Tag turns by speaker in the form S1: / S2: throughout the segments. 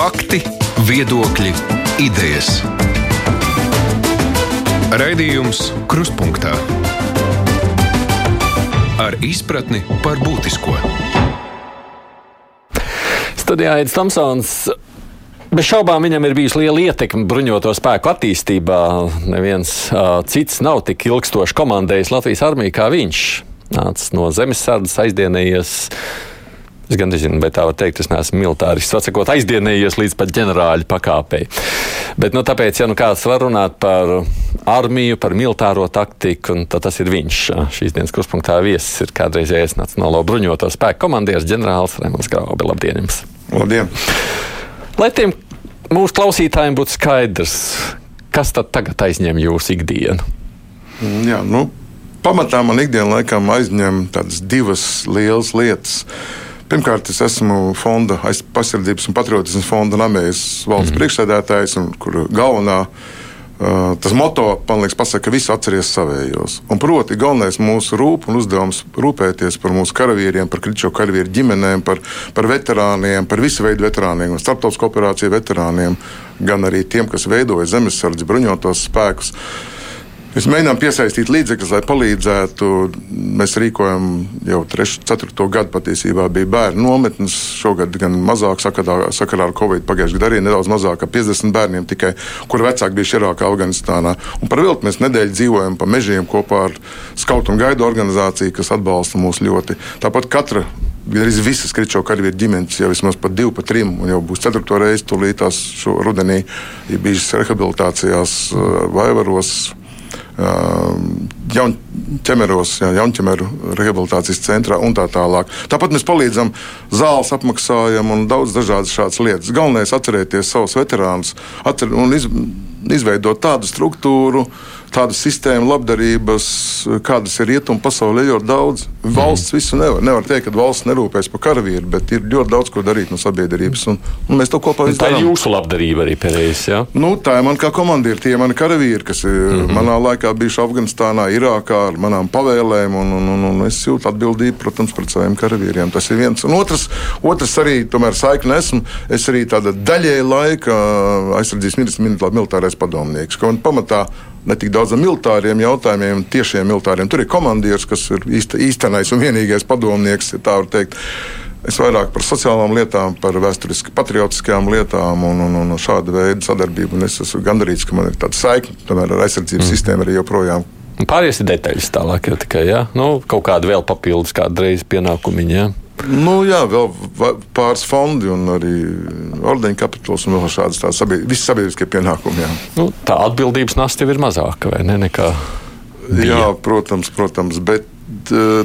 S1: Fakti, viedokļi, idejas. Raidījums Kruspunkta ar izpratni par būtisko.
S2: Studijā Aits Tomsons. Bez šaubām viņam ir bijusi liela ietekme bruņoto spēku attīstībā. Neviens uh, cits nav tik ilgstoši komandējis Latvijas armiju kā viņš. Nācis no zemesardzes, aizdienējies. Es gan nezinu, vai tā var teikt, es neesmu militārists. Atsakot, aizdienējies līdz pat ģenerāļa pakāpei. Bet, nu, tāpēc, ja nu kāds var runāt par armiju, par militāro taktiku, tad tas ir viņš. Šīs dienas kurspunktā viesis ir kādreizējais Nacionālo bruņoto spēku komandieris ģenerālis Rēmons Graubi. Labdien! Jums.
S3: Labdien!
S2: Lai tiem mūsu klausītājiem būtu skaidrs, kas tad tagad aizņem jūsu ikdienu?
S3: Jā, nu, pamatā man ikdienā laikam aizņem tādas divas lielas lietas. Pirmkārt, es esmu fonda pasardzības un patriotismas fonda namējas valsts mm. priekšsēdētājs, kur galvenā Uh, tas moto, man liekas, pasaka, ka visi atceries savējos. Un proti, galvenais mūsu rūp un uzdevums rūpēties par mūsu karavīriem, par kričo karavīru ģimenēm, par, par veterāniem, par visu veidu veterāniem, starptautisko operāciju veterāniem, gan arī tiem, kas veidoja zemesardzi bruņotos spēkus. Uh, Mēs mēģinām piesaistīt līdzekļus, lai palīdzētu. Mēs rīkojam jau 3, 4 gadu patiesībā bija bērnu nometnes. Šogad gan mazāk sakarā, sakarā ar Covid, pagājušajā gadā arī nedaudz mazāk, 50 bērniem tikai, kur vecāki bija Irākā, Afganistānā. Un par vilku mēs nedēļu dzīvojam pa mežiem kopā ar Skautu un Gaidu organizāciju, kas atbalsta mūs ļoti. Tāpat katra Arī visas kričo karavīru ģimenes jau vismaz pat divu, pat trim, un jau būs ceturto reizi tūlītās šo rudenī, ir bijušas rehabilitācijās, vaivaros, Uh, jaunķemeros, ja, jaunķemeru rehabilitācijas centrā un tā tālāk. Tāpat mēs palīdzam, zāles apmaksājam un daudz dažādas šādas lietas. Galvenais ir atcerēties savus veterānus atcer, un iz, izveidot tādu struktūru, tādu sistēmu, labdarības, kādas ir rietumu pasaulē, ļoti daudz. Valsts mm. visu nevar. Nevar teikt, ka valsts nerūpēs par karavīru, bet ir ļoti daudz ko darīt no sabiedrības. Un, un mēs to kopā
S2: izdarām. Tā ir jūsu labdarība arī pēdējais. Ja?
S3: Nu, tā ir man kā komandieris, tie ir mani karavīri, kas ir mm -hmm. manā laikā bijuši Afganistānā, Irākā ar manām pavēlēm. Un, un, un, un es jūtu atbildību, protams, pret saviem karavīriem. Tas ir viens. Un otrs, otrs arī, tomēr saikni esmu. Es arī tāda daļēja laika aizsardzības ministrs, militārais padomnieks. Pamatā ne tik daudz militāriem jautājumiem, tiešiem militāriem. Tur ir komandieris, kas ir īstenais un vienīgais padomnieks, ja tā var teikt. Es vairāk par sociālām lietām, par vēsturiski patriotiskām lietām un, un, un šādu veidu sadarbību. Un es esmu gandarīts, ka man ir tāda saikne ar aizsardzības mm. sistēmu arī joprojām.
S2: Pārējais ir detaļas tālāk, jau tikai ja? nu, kaut kāda vēl papildus, kāda reizes pienākumiņa. Ja?
S3: Nu, jā, vēl pāris fondi un arī ordeņa kapitāls un vēl šādas tādas sabied, sabiedriskie pienākumi. Jā.
S2: Nu, tā atbildības nasta jau ir mazāka vai ne? Nekā bija.
S3: Jā, protams, protams. Bet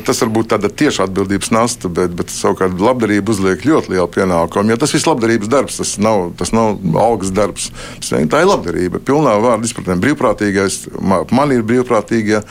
S3: tas var būt tāda tieša atbildības nasta, bet, bet savukārt labdarība uzliek ļoti lielu pienākumu. Jo tas viss ir labdarības darbs, tas nav, tas nav algas darbs. Tas, tā ir labdarība. Pilnā vārdā izpratnē brīvprātīgais, man ir brīvprātīgie.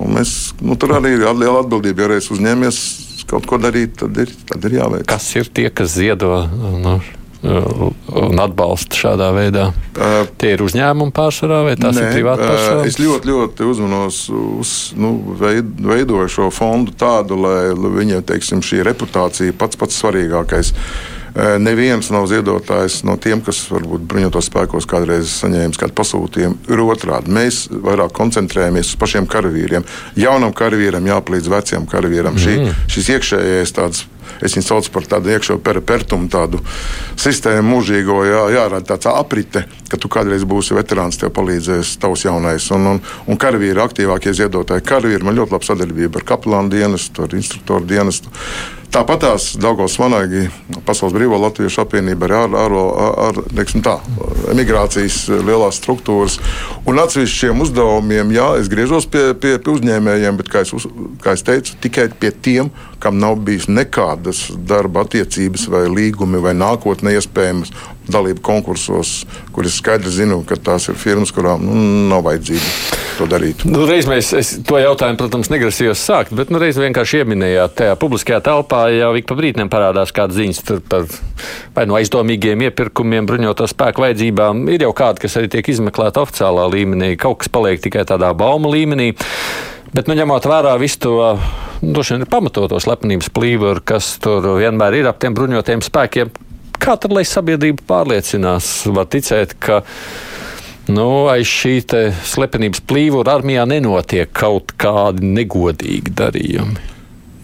S3: Mēs, nu, tur arī ir liela atbildība, ja reiz uzņēmies kaut ko darīt, tad ir, tad ir jāveic.
S2: Kas ir tie, kas ziedo? Nu, un atbalsta šādā veidā? Uh, Tie ir uzņēmumi pārsvarā vai tās
S3: nē,
S2: ir privāti personas?
S3: Uh, es ļoti, ļoti uzmanos uz nu, veid, veidoju šo fondu tādu, lai viņiem teiksim, šī reputācija pats pats svarīgākais. Uh, neviens nav ziedotājs no tiem, kas varbūt bruņotos spēkos kādreiz saņēmis kādu pasūtījumu. Ir otrādi. Mēs vairāk koncentrējamies uz pašiem karavīriem. Jaunam karavīram jāpalīdz vecajam karavīram. Mm. Šī, šis iekšējais tāds Es viņu saucu par tādu iekšā peripertumu, tādu sistēmu mūžīgo, jā, jārada tāds aprite, ka tu kādreiz būsi veterāns, tev palīdzēs tavs jaunais. Un, un, un karavīri aktīvākie ziedotāji. Karavīri man ļoti laba sadarbība ar kapelānu dienestu, ar instruktoru dienestu. Tāpat tās Dārgos Vanagi, Pasaules Brīvā Latviešu apvienība ar, ar, ar, ar tā, emigrācijas lielās struktūras. Un atsevišķiem uzdevumiem, jā, es griežos pie, pie, pie uzņēmējiem, bet, kā es, kā es teicu, tikai pie tiem, kam nav bijis nekādas darba attiecības vai līgumi vai nākotnē iespējamas dalība konkursos, kur es skaidri zinu, ka tās ir firmas, kurām nu, nav vajadzība to darīt.
S2: Nu, reiz mēs to jautājumu, protams, negrasījos sākt, bet nu, reiz vienkārši ieminējāt, tajā publiskajā telpā jau ik pa brīdim parādās kādas ziņas par vai no nu aizdomīgiem iepirkumiem, bruņoto spēku vajadzībām. Ir jau kādi, kas arī tiek izmeklēti oficiālā līmenī, kaut kas paliek tikai tādā bauma līmenī. Bet, nu, ņemot vērā visu to nu, pamatoto slepenības plīvuru, kas tur vienmēr ir ap tiem bruņotiem spēkiem, kā tad, lai sabiedrība pārliecinās, var ticēt, ka nu, aiz šī slepenības plīvura armijā nenotiek kaut kādi negodīgi darījumi?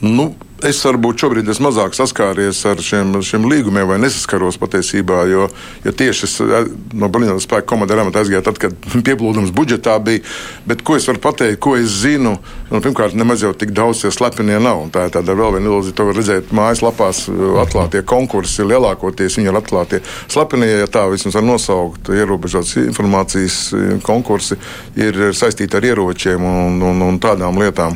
S3: Nu, Es varbūt šobrīd esmu mazāk saskāries ar šiem, šiem līgumiem, vai nesaskaros patiesībā. Jo, jo tieši es eh, no Bruņoto spēku komandēra amata aizgāju tad, kad pieplūdums budžetā bija. Bet ko es varu pateikt, ko es zinu? Nu, pirmkārt, nemaz jau tik daudz tie slepenie nav. Tā ir tāda vēl viena ilūzija. To var redzēt mājaslapās. Eh, atklātie konkursi lielākoties viņi ir atklātie. Slepenie, ja tā vismaz var nosaukt, ierobežotas informācijas eh, konkursi ir saistīti ar ieročiem un, un, un tādām lietām.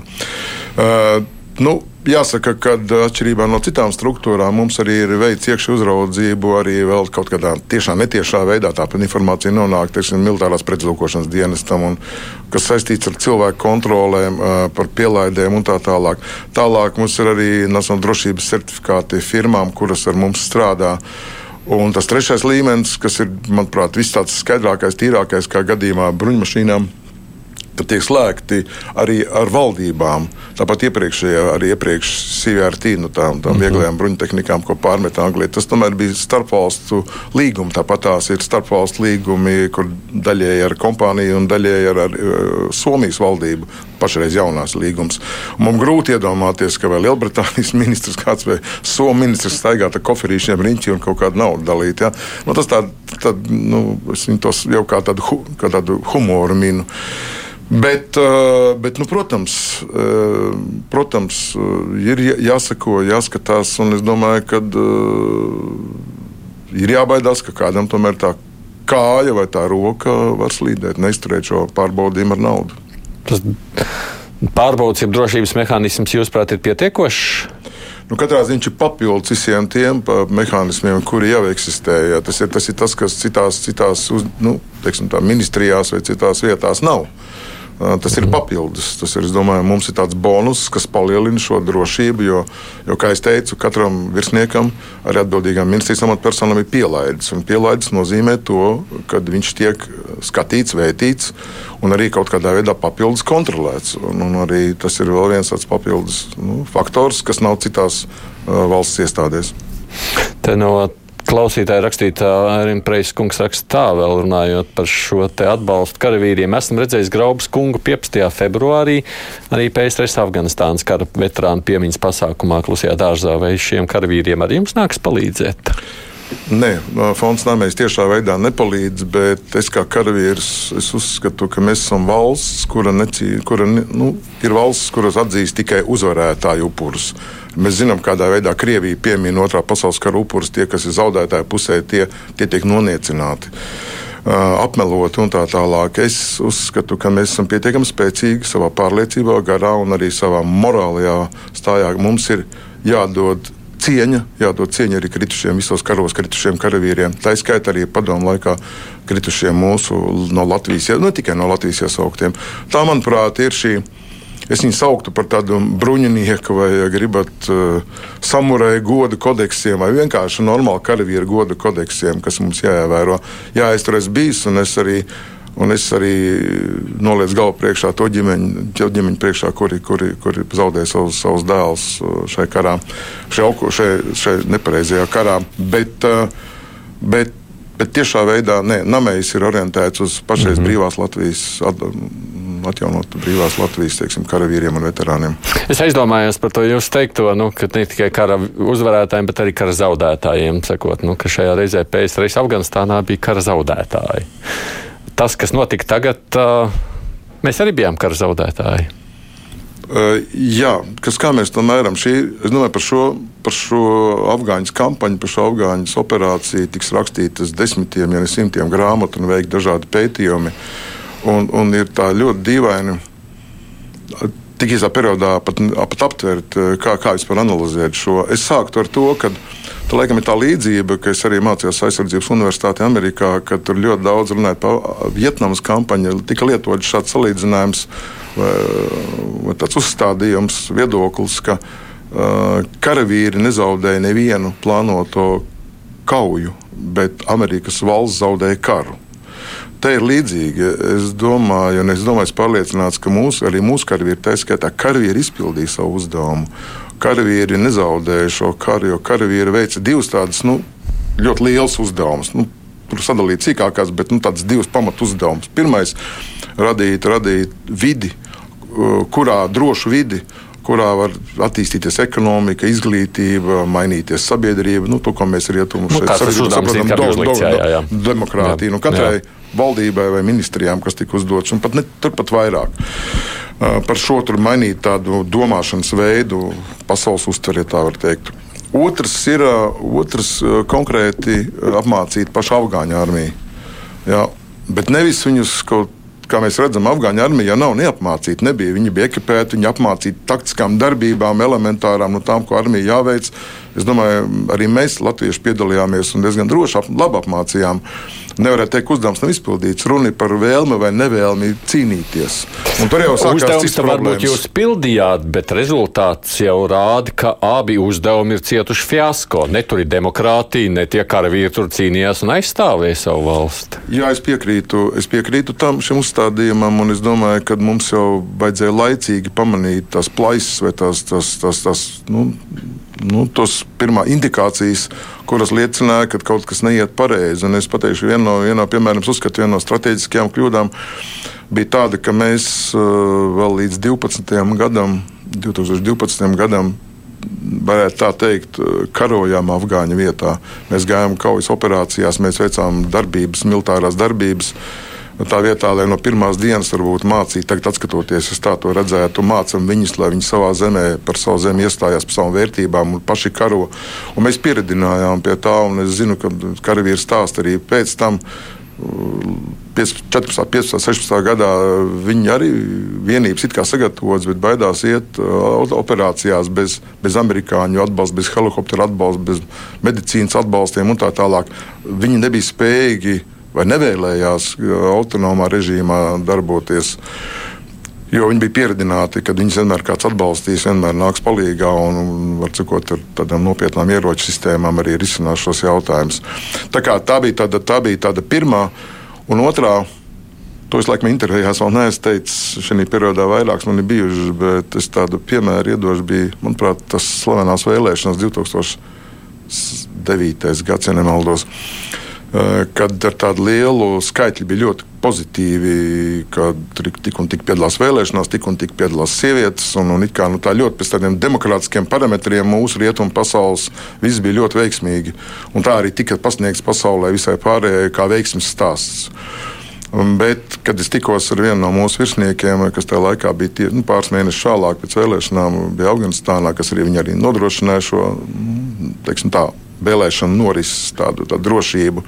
S3: Uh, nu, Jāsaka, ka atšķirībā no citām struktūrām mums arī ir veids iekšā uzraudzību, arī vēl kaut kādā tiešā netiešā veidā tāpat informācija nonāk teiksim, militārās pretuzlūkošanas dienestam, un, kas saistīts ar cilvēku kontrolēm, par pielaidēm un tā tālāk. Tālāk mums ir arī nacionāla drošības certifikāti firmām, kuras ar mums strādā. Un tas trešais līmenis, kas ir, manuprāt, viss tāds skaidrākais, tīrākais, kā gadījumā bruņmašīnām, ka tiek slēgti arī ar valdībām. Tāpat iepriekšējā, arī iepriekš CVRT, nu, tām, tām mm -hmm. vieglajām bruņtehnikām, ko pārmet Anglija. Tas tomēr bija starpvalstu līgumi. Tāpat tās ir starpvalstu līgumi, kur daļēji ar kompāniju un daļēji ar, ar uh, Somijas valdību. Pašreiz jaunās līgums. Man grūti iedomāties, ka vai Lielbritānijas ministrs kāds vai Somijas ministrs staigā ar koferīšiem riņķi un kaut kādu naudu dalīt. Ja? Nu, tas tā, tā, nu, es viņu tos jau kā tādu, kā tādu humoru minu. Bet, bet nu, protams, protams, ir jāsako, jāskatās, un es domāju, ka ir jābaidās, ka kādam tomēr tā kāja vai tā roka var slīdēt, neizturēt šo pārbaudījumu ar naudu. Tas
S2: pārbaudas, ja drošības mehānisms, jūsuprāt, ir pietiekošs?
S3: Nu, katrā ziņā ir papildus visiem tiem mehānismiem, kuri jau eksistē. Jā. Tas, ir, tas ir tas, kas citās, citās uz, nu, teiksim, tā, ministrijās vai citās vietās nav. Tas ir papildus. Tas ir, domāju, mums ir tāds bonus, kas palielina šo drošību. Jo, jo kā jau teicu, katram virsniekam, arī atbildīgam ministrijas amatpersonam ir pielaides. Un pielaides nozīmē to, ka viņš tiek skatīts, vērtīts un arī kaut kādā veidā papildus kontrolēts. Un, un arī tas ir vēl viens tāds papildus nu, faktors, kas nav citās uh, valsts iestādēs.
S2: Te no klausītāja rakstītāja Preisa kungs raksta tā, vēl runājot par šo te atbalstu karavīriem. Esmu redzējis Graubas kungu 15. februārī arī PSRS Afganistānas kara veterānu piemiņas pasākumā klusajā dārzā. Vai šiem karavīriem arī jums nāks palīdzēt?
S3: Nē, fonds Nāmēs tiešā veidā nepalīdz, bet es kā karavīrs es uzskatu, ka mēs esam valsts, kura, necī, kura nu, ir valsts, kuras atzīst tikai uzvarētāju upurus. Mēs zinām, kādā veidā Krievija piemina otrā pasaules kara upurus. Tie, kas ir zaudētāju pusē, tie, tie tiek noniecināti. Apmeloti un tā tālāk. Es uzskatu, ka mēs esam pietiekami spēcīgi savā pārliecībā, garā un arī savā morālajā stājā. Mums ir jādod cieņa, jādod cieņa arī kritušiem, visos karos kritušiem karavīriem. Tā izskaitā arī padomu laikā kritušiem mūsu no Latvijas, ne tikai no Latvijas iesauktiem. Tā, manuprāt, ir šī. Es viņu sauktu par tādu bruņinieku, vai, ja gribat, uh, samuraju godu kodeksiem, vai vienkārši normālu karavīru godu kodeksiem, kas mums jāievēro. Jā, es tur esmu bijis, un es arī Un es arī nolieku galvu priekšā to ģimeņu, ģimeņu priekšā, kuri, kuri, kuri zaudēja savus, savus dēlus uh, šai karā, šai, šai, šai nepareizajā karā. Bet, uh, bet, bet tiešā veidā nē, Namējs ir orientēts uz pašreiz mm -hmm. brīvās Latvijas. At, atjaunot brīvās Latvijas teiksim, karavīriem un veterāniem.
S2: Es aizdomājos par to jūsu teikto, nu, ka ne tikai kara uzvarētājiem, bet arī kara zaudētājiem. Sakot, nu, ka šajā reizē PSRS Afganistānā bija kara zaudētāji tas, kas notika tagad, mēs arī bijām kara zaudētāji.
S3: Uh, jā, kas kā mēs to mēram? Šī, es domāju, par šo, par šo afgāņu kampaņu, par šo afgāņu operāciju tiks rakstītas desmitiem, ja ne simtiem grāmatu un veikti dažādi pētījumi. Un, un ir tā ļoti dīvaini. Tik īsā periodā pat, pat aptvert, kā, kā vispār analizēt šo. Es sāktu ar to, ka Tā laikam ir tā līdzība, ka es arī mācījos aizsardzības universitātē Amerikā, ka tur ļoti daudz runājot par Vietnamas kampaņu. Tika lietots šāds salīdzinājums vai, vai tāds uzstādījums, viedoklis, ka uh, karavīri nezaudēja nevienu plānoto kauju, bet Amerikas valsts zaudēja karu. Te ir līdzīgi. Es domāju, un es domāju, es pārliecināts, ka mūsu, arī mūsu karavīri, tā skaitā, karavīri izpildīja savu uzdevumu karavīri nezaudēja šo karu, jo karavīri veica divas tādas nu, ļoti liels uzdevums. Nu, tur sadalīt sīkākās, bet nu, tādas divas pamatu uzdevumus. Pirmais - radīt, radīt vidi, kurā drošu vidi, kurā var attīstīties ekonomika, izglītība, mainīties sabiedrība. Nu, to, ko mēs rietumos
S2: nu, šeit saprotam,
S3: ir demokrātija. Nu, katrai jā. valdībai vai ministrijām, kas tika uzdots, un pat ne, turpat vairāk. Uh, par šo tur mainīt tādu domāšanas veidu, pasaules uztveri, ja tā var teikt. Otrs ir otrs, konkrēti apmācīt pašu afgāņu armiju. Jā, bet nevis viņus kaut kā mēs redzam, Afgāņu armija nav neapmācīta. Nebija. Viņi bija ekipēti, viņi apmācīti taktiskām darbībām, elementārām, no tām, ko armija jāveic. Es domāju, arī mēs, Latvieši, piedalījāmies un diezgan droši ap, labi apmācījām. Nevarētu teikt, uzdevums nav izpildīts. Runa ir par vēlmi vai nevēlmi cīnīties. Un tur jau sākās
S2: uzdevums. Varbūt jūs pildījāt, bet rezultāts jau rāda, ka abi uzdevumi ir cietuši fiasko. Ne tur ir demokrātija, ne tie karavīri tur cīnījās un aizstāvēja savu valsti.
S3: Jā, es piekrītu, es piekrītu tam šim uzstādījumam, un es domāju, ka mums jau vajadzēja laicīgi pamanīt tās plaisas vai tās, tās, tās, tās nu, nu, tos pirmā indikācijas, kuras liecināja, ka kaut kas neiet pareizi. Un es pateikšu, viena no, viena no piemēram, uzskatu, viena no strateģiskajām kļūdām bija tāda, ka mēs uh, vēl līdz 12. gadam, 2012. gadam, varētu tā teikt, uh, karojām Afgāņu vietā. Mēs gājām kaujas operācijās, mēs veicām darbības, militārās darbības. Uh, Nu, tā vietā, lai no pirmās dienas varbūt mācītu, tagad skatoties, es tā to redzētu, mācām viņus, lai viņi savā zemē par savu zemi iestājās par savām vērtībām un paši karo. Un mēs pieredzinājām pie tā, un es zinu, ka karavīri stāsta arī pēc tam. 14, 15, 16 gadā viņi arī vienības it kā sagatavotas, bet baidās iet uh, operācijās bez, bez amerikāņu atbalsta, bez helikoptera atbalsta, bez medicīnas atbalstiem un tā tālāk. Viņi nebija spējīgi vai nevēlējās autonomā režīmā darboties. Jo viņi bija pieredzināti, ka viņus vienmēr kāds atbalstīs, vienmēr nāks palīdzīgā un, var sakot, ar tādām nopietnām ieroču sistēmām arī risinās šos jautājumus. Tā, kā, tā, bija tāda, tā bija tāda pirmā un otrā. To es laikam intervijās vēl neesmu teicis. Šajā periodā vairākas man ir bijušas, bet es tādu piemēru iedošu. Bija, manuprāt, tas slavenās vēlēšanas 2009. gads, ja nemaldos. Eh, kad ar tādu lielu skaitli bija ļoti pozitīvi, ka tik un tik piedalās vēlēšanās, tik un tik piedalās sievietes. Un, un kā, nu, tā ļoti pēc tādiem demokrātiskiem parametriem mūsu rietumu pasaules viss bija ļoti veiksmīgi. Un tā arī tika pasniegts pasaulē visai pārējai kā veiksmes stāsts. Bet, kad es tikos ar vienu no mūsu virsniekiem, kas tajā laikā bija tie, nu, pāris mēnešus vēlāk pēc vēlēšanām, bija Afganistānā, kas arī, arī nodrošināja šo nu, teiksim, tā, vēlēšanu norises tādu, tādu drošību.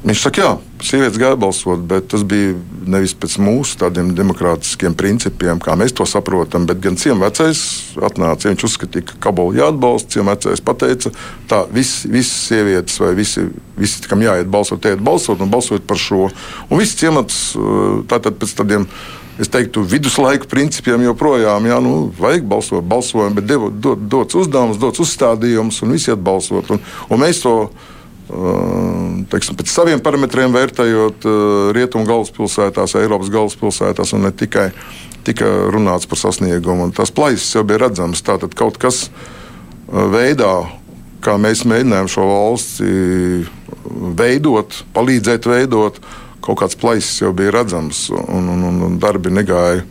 S3: Viņš saka, jā, sievietes gāja balsot, bet tas bija nevis pēc mūsu tādiem demokrātiskiem principiem, kā mēs to saprotam, bet gan ciemvecais atnāca. Viņš uzskatīja, ka Kabula jāatbalsta, ciemvecais pateica, tā visi, visas sievietes vai visi, visi, kam jāiet balsot, iet balsot un balsot par šo. Un viss ciemats tātad pēc tādiem es teiktu, viduslaiku principiem joprojām, jā, nu, vajag balsot, balsojam, bet devo, dot, dots uzdevums, dots uzstādījums, un visi atbalsot. Un, un mēs to teiksim, pēc saviem parametriem vērtējot rietumu galvaspilsētās, Eiropas galvaspilsētās, un ne tikai tika runāts par sasniegumu. Tas plaisas jau bija redzams. Tātad kaut kas veidā, kā mēs mēģinājām šo valsti veidot, palīdzēt veidot, kaut kāds plaisas jau bija redzams, un, un, un, un darbi negāja.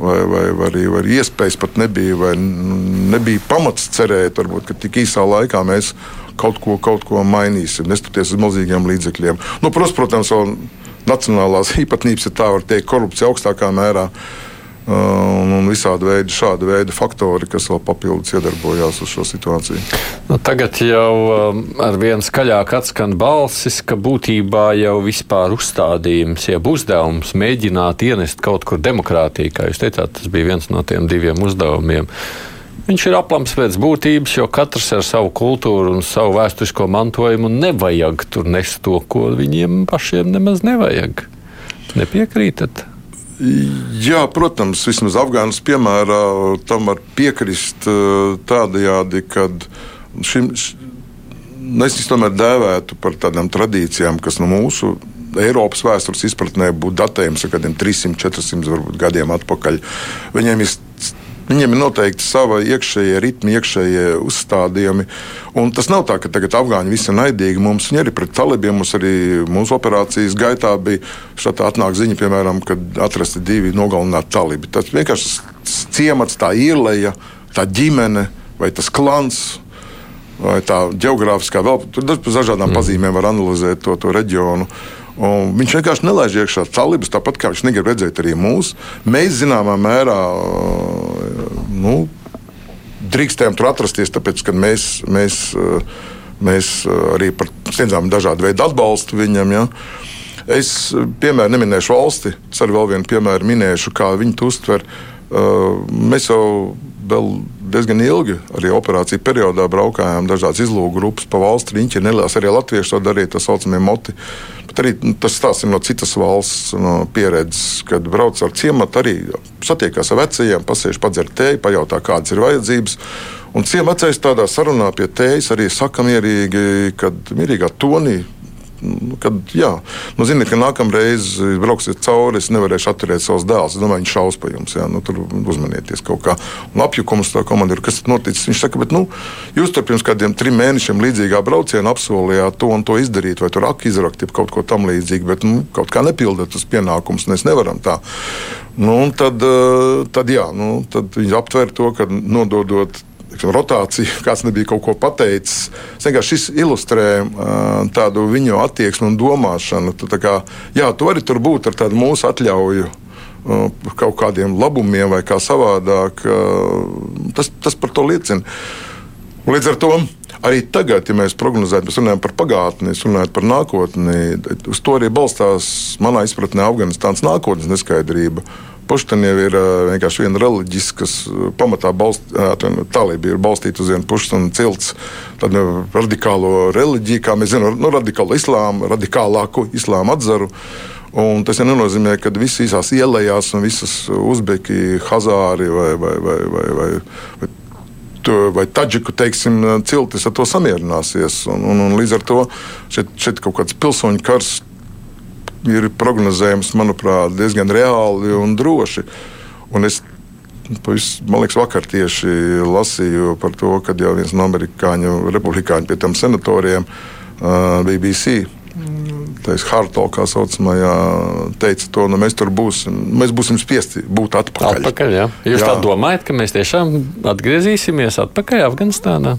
S3: Vai, vai, vai arī vai iespējas pat nebija, vai nebija pamats cerēt, varbūt, ka tik īsā laikā mēs kaut ko, kaut ko mainīsim, neskatoties uz milzīgiem līdzekļiem. Nu, protams, protams, nacionālās īpatnības, ja tā var teikt, korupcija augstākā mērā. Uh, un, un visādi veidi, šādi veidi faktori, kas vēl papildus iedarbojās uz šo situāciju.
S2: Nu, tagad jau um, ar vien skaļāk atskan balsis, ka būtībā jau vispār uzstādījums, jeb uzdevums mēģināt ienest kaut kur demokrātiju, kā jūs teicāt, tas bija viens no tiem diviem uzdevumiem. Viņš ir aplams pēc būtības, jo katrs ar savu kultūru un savu vēsturisko mantojumu nevajag tur nest to, ko viņiem pašiem nemaz nevajag. Nepiekrītat?
S3: Jā, protams, vismaz Afgānas piemērā tam var piekrist eh, tādajādi, ka šim, nu, es tomēr dēvētu par tādām tradīcijām, kas no mūsu Eiropas vēstures izpratnē būtu datējums ar kādiem 300, 400 varbūt, gadiem atpakaļ. Viņiem ir Viņiem ir noteikti sava iekšējie ritmi, iekšējie uzstādījumi. Un tas nav tā, ka tagad afgāņi visi ir naidīgi. Mums viņi arī pret talībiem, mums arī mūsu operācijas gaitā bija šāda atnāk ziņa, piemēram, kad atrasti divi nogalināti talībi. Tas vienkārši ciemats, tā ieleja, tā ģimene vai tas klans vai tā geogrāfiskā vēl dažādām mm. pazīmēm var analizēt to, to reģionu. Un viņš vienkārši nelaiž iekšā talibus, tāpat kā viņš negrib redzēt arī mūsu. Mēs zināmā mērā nu, drīkstējām tur atrasties, tāpēc ka mēs, mēs, mēs arī sniedzām dažādu veidu atbalstu viņam. Ja. Es, piemēram, neminēšu valsti, arī vēl vienu piemēru minēšu, kā viņi to uztver. Mēs jau diezgan ilgi arī operāciju periodā braukājām dažādas izlūku grupas pa valsts riņķi. Nelielas arī latvieši to darīja, tā saucamie moti. Bet arī nu, tas stāsts ir no citas valsts no pieredzes, kad brauc ar ciematu, arī satiekās ar vecajiem, pasēž padzer tēju, pajautā, kādas ir vajadzības. Un ciematais tādā sarunā pie tējas arī saka mierīgi, kad mierīgā tonī kad, jā, nu, ziniet, ka nākamreiz brauksiet cauri, es nevarēšu atturēt savus dēlus. Es domāju, viņš šaus pa jums. Jā, nu, tur uzmanieties kaut kā. Un apjukums tā komandieru, kas ir noticis. Viņš saka, bet nu, jūs tur pirms kādiem trim mēnešiem līdzīgā braucienā apsolījāt to un to izdarīt, vai tur aki izrakt, kaut ko tam līdzīgu, bet nu, kaut kā nepildat uz pienākumus. Mēs nevaram tā. Nu, tad, eh, tad, jā, nu, tad viņi aptver to, ka nododot teiksim, rotāciju, kāds nebija kaut ko pateicis. Šis ilustrē tādu viņu attieksmi un domāšanu. Tu, kā, jā, tu vari tur būt ar tādu mūsu atļauju. Kaut kādiem labumiem, vai kā savādāk. Tas, tas par to liecina. Līdz ar to arī tagad, ja mēs prognozējam, mēs runājam par pagātni, runājam par nākotni, uz to arī balstās manā izpratnē Afganistānas nākotnes neskaidrība. Uh, Puštaņiem ir vienkārši viena reliģiska, kas pamatā ir balstīta uz vienu puštaņu cilts, tādu radikālo reliģiju, kā mēs zinām, nu, radikālu islāmu, radikālāku islāmu atzaru. Un tas nenozīmē, ka visas īsās ielās un visas uzbeki, hazāri vai, vai, vai, vai, vai, vai vai taģiku teiksim, ciltis ar to samierināsies. Un, un, un līdz ar to šeit, šeit kaut kāds pilsoņu karš ir prognozējams, manuprāt, diezgan reāli un droši. Un es, man liekas, vakar tieši lasīju par to, ka jau viens no amerikāņu republikāņu pie tam senatoriem uh, BBC. Tais Harto, kā saucamajā, teica, to nu, mēs tur būsim. Mēs būsim spiesti būt atpakaļ.
S2: atpakaļ jā. Jūs jā. tā domājat, ka mēs tiešām atgriezīsimies atpakaļ Afganistānā?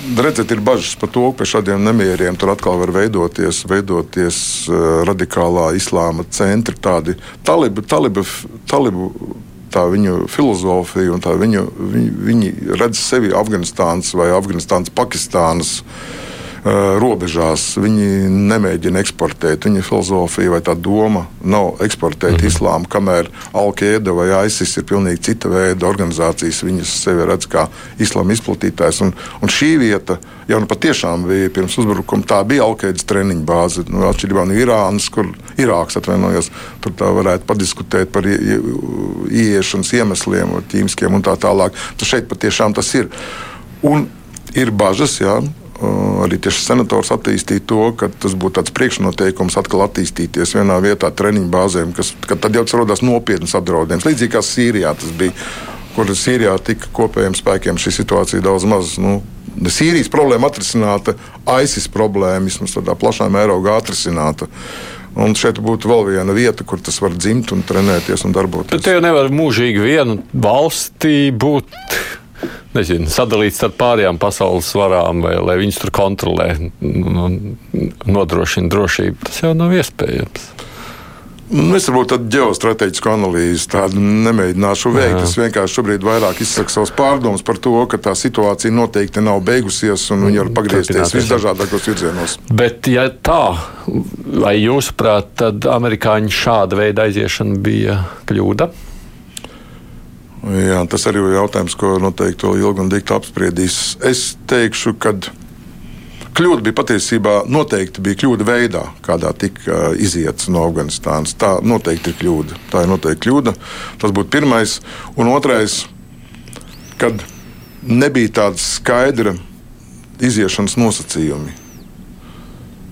S3: Redzēt, ir bažas par to, ka pie šādiem nemieriem tur atkal var veidoties, veidoties uh, radikālā islāma centri, tādi talibi, talibi, talibu. Tā viņu filozofija un viņu, viņi, viņi redz sevi Afganistānas vai Afganistānas, Pakistānas uh, Eh, robežās. Viņi nemēģina eksportēt. Viņa filozofija vai tā doma nav eksportēt mm -hmm. islāmu, kamēr Alkaida vai ISIS ir pilnīgi cita veida organizācijas. Viņas sevi redz kā islāma izplatītājs. Un, un šī vieta jau nu patiešām bija pirms uzbrukuma. Tā bija Alkaidas treniņa bāze. Nu, atšķirībā no Irānas, kur Irāks atvainojos, tur tā varētu padiskutēt par ieiešanas iemesliem, ķīmiskiem un tā tālāk. Tad šeit patiešām tas ir. Un ir bažas, jā, arī tieši senators attīstīja to, ka tas būtu tāds priekšnoteikums atkal attīstīties vienā vietā, treniņu bāzēm, kas tad jau radās nopietnas apdraudējums. Līdzīgi kā Sīrijā tas bija, kur Sīrijā tika kopējiem spēkiem šī situācija daudz maz. Nu, Sīrijas problēma atrisināta, ISIS problēma vismaz tādā plašā mērogā atrisināta. Un šeit būtu vēl viena vieta, kur tas var dzimt un trenēties un darboties.
S2: Bet te jau nevar mūžīgi vienu valstī būt nezinu, sadalīts starp pārējām pasaules varām, vai lai viņas tur kontrolē un nodrošina drošību. Tas jau nav iespējams.
S3: Nu, es varbūt tādu ģeostrateģisku analīzi tādu nemēģināšu veikt. Jā. Es vienkārši šobrīd vairāk izsaku savus pārdomus par to, ka tā situācija noteikti nav beigusies un viņa var pagriezties visdažādākos virzienos.
S2: Bet, ja tā, vai jūsuprāt, tad amerikāņu šāda veida aiziešana bija kļūda?
S3: Jā, tas arī ir jautājums, ko noteikti vēl ilgi un dikti apspriedīs. Es teikšu, ka kļūda bija patiesībā noteikti bija kļūda veidā, kādā tika iziets no Afganistānas. Tā noteikti ir kļūda. Tā ir noteikti kļūda. Tas būtu pirmais. Un otrais, kad nebija tāda skaidra iziešanas nosacījumi.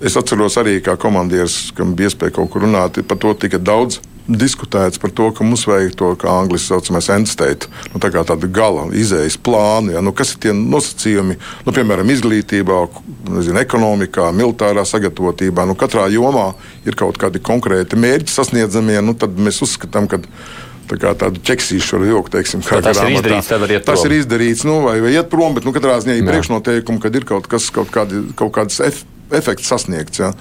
S3: Es atceros arī, kā komandieris, kam bija iespēja kaut kur runāt, par to tika daudz diskutēts par to, ka mums vajag to, kā angļuiski saucamais endstate, nu, tā kā tāda gala izējas plāna. Ja, nu, kas ir tie nosacījumi, nu, piemēram, izglītībā, nezinu, ekonomikā, militārā sagatavotībā. Nu, katrā jomā ir kaut kādi konkrēti mērķi sasniedzamie, nu, tad mēs uzskatām, ka tā kā tādu ķeksīšu ar joku, teiksim,
S2: kā tas ir izdarīts, tad var iet
S3: prom. Tas ir izdarīts, nu, vai, vai iet prom, bet nu, katrā ziņā ir priekšnoteikumi, kad ir kaut kas, kaut, kādi, kaut kādas efekts efekts sasniegts ja,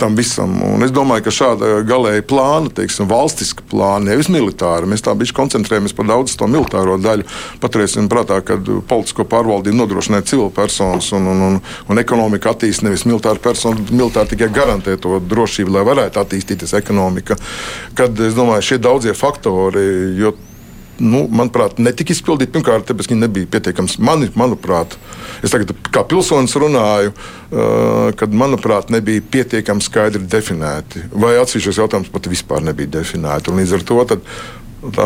S3: tam visam. Un es domāju, ka šāda galēja plāna, teiksim, valstiska plāna, nevis militāra, mēs tā bišķi koncentrējamies par daudz to militāro daļu. Paturēsim prātā, ka politisko pārvaldību nodrošināja civilpersonas un, un, un, un ekonomika attīstīja nevis militāra persona, bet militāri tikai garantē to drošību, lai varētu attīstīties ekonomika. Kad es domāju, šie daudzie faktori, jo nu, manuprāt, netika izpildīti. Pirmkārt, tāpēc, ka viņi nebija pietiekami. Man, manuprāt, es tagad kā pilsonis runāju, uh, kad, manuprāt, nebija pietiekami skaidri definēti. Vai atsevišķos jautājumus pat vispār nebija definēti. Un līdz ar to tā,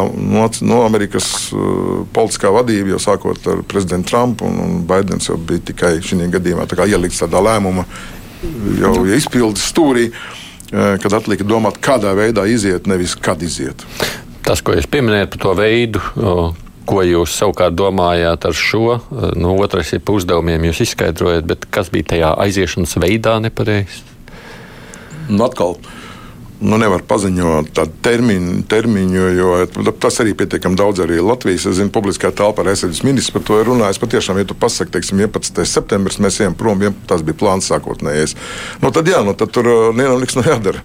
S3: no, no Amerikas uh, politiskā vadība, jau sākot ar prezidentu Trumpu un, un Baidens, jau bija tikai šī gadījumā tā ielikts tādā lēmuma jau izpildes stūrī. Kad atlika domāt, kādā veidā iziet, nevis kad iziet.
S2: Tas, ko jūs pieminējat par to veidu, ko jūs savukārt domājāt ar šo, no otras ir uzdevumiem, jūs izskaidrojat, bet kas bija tajā aiziešanas veidā nepareizs?
S3: Nu, atkal. Nu, nevar paziņot tādu termiņu, termiņu, jo tas arī pietiekami daudz arī Latvijas. Es zinu, publiskā telpā aizsardzības ministrs par to ir runājis. Patiešām, ja tu pasaki, teiksim, 11. septembris, mēs ejam prom, ja tas bija plāns sākotnējais. Nu, tad jā, nu, tad tur nevienam nekas nav jādara.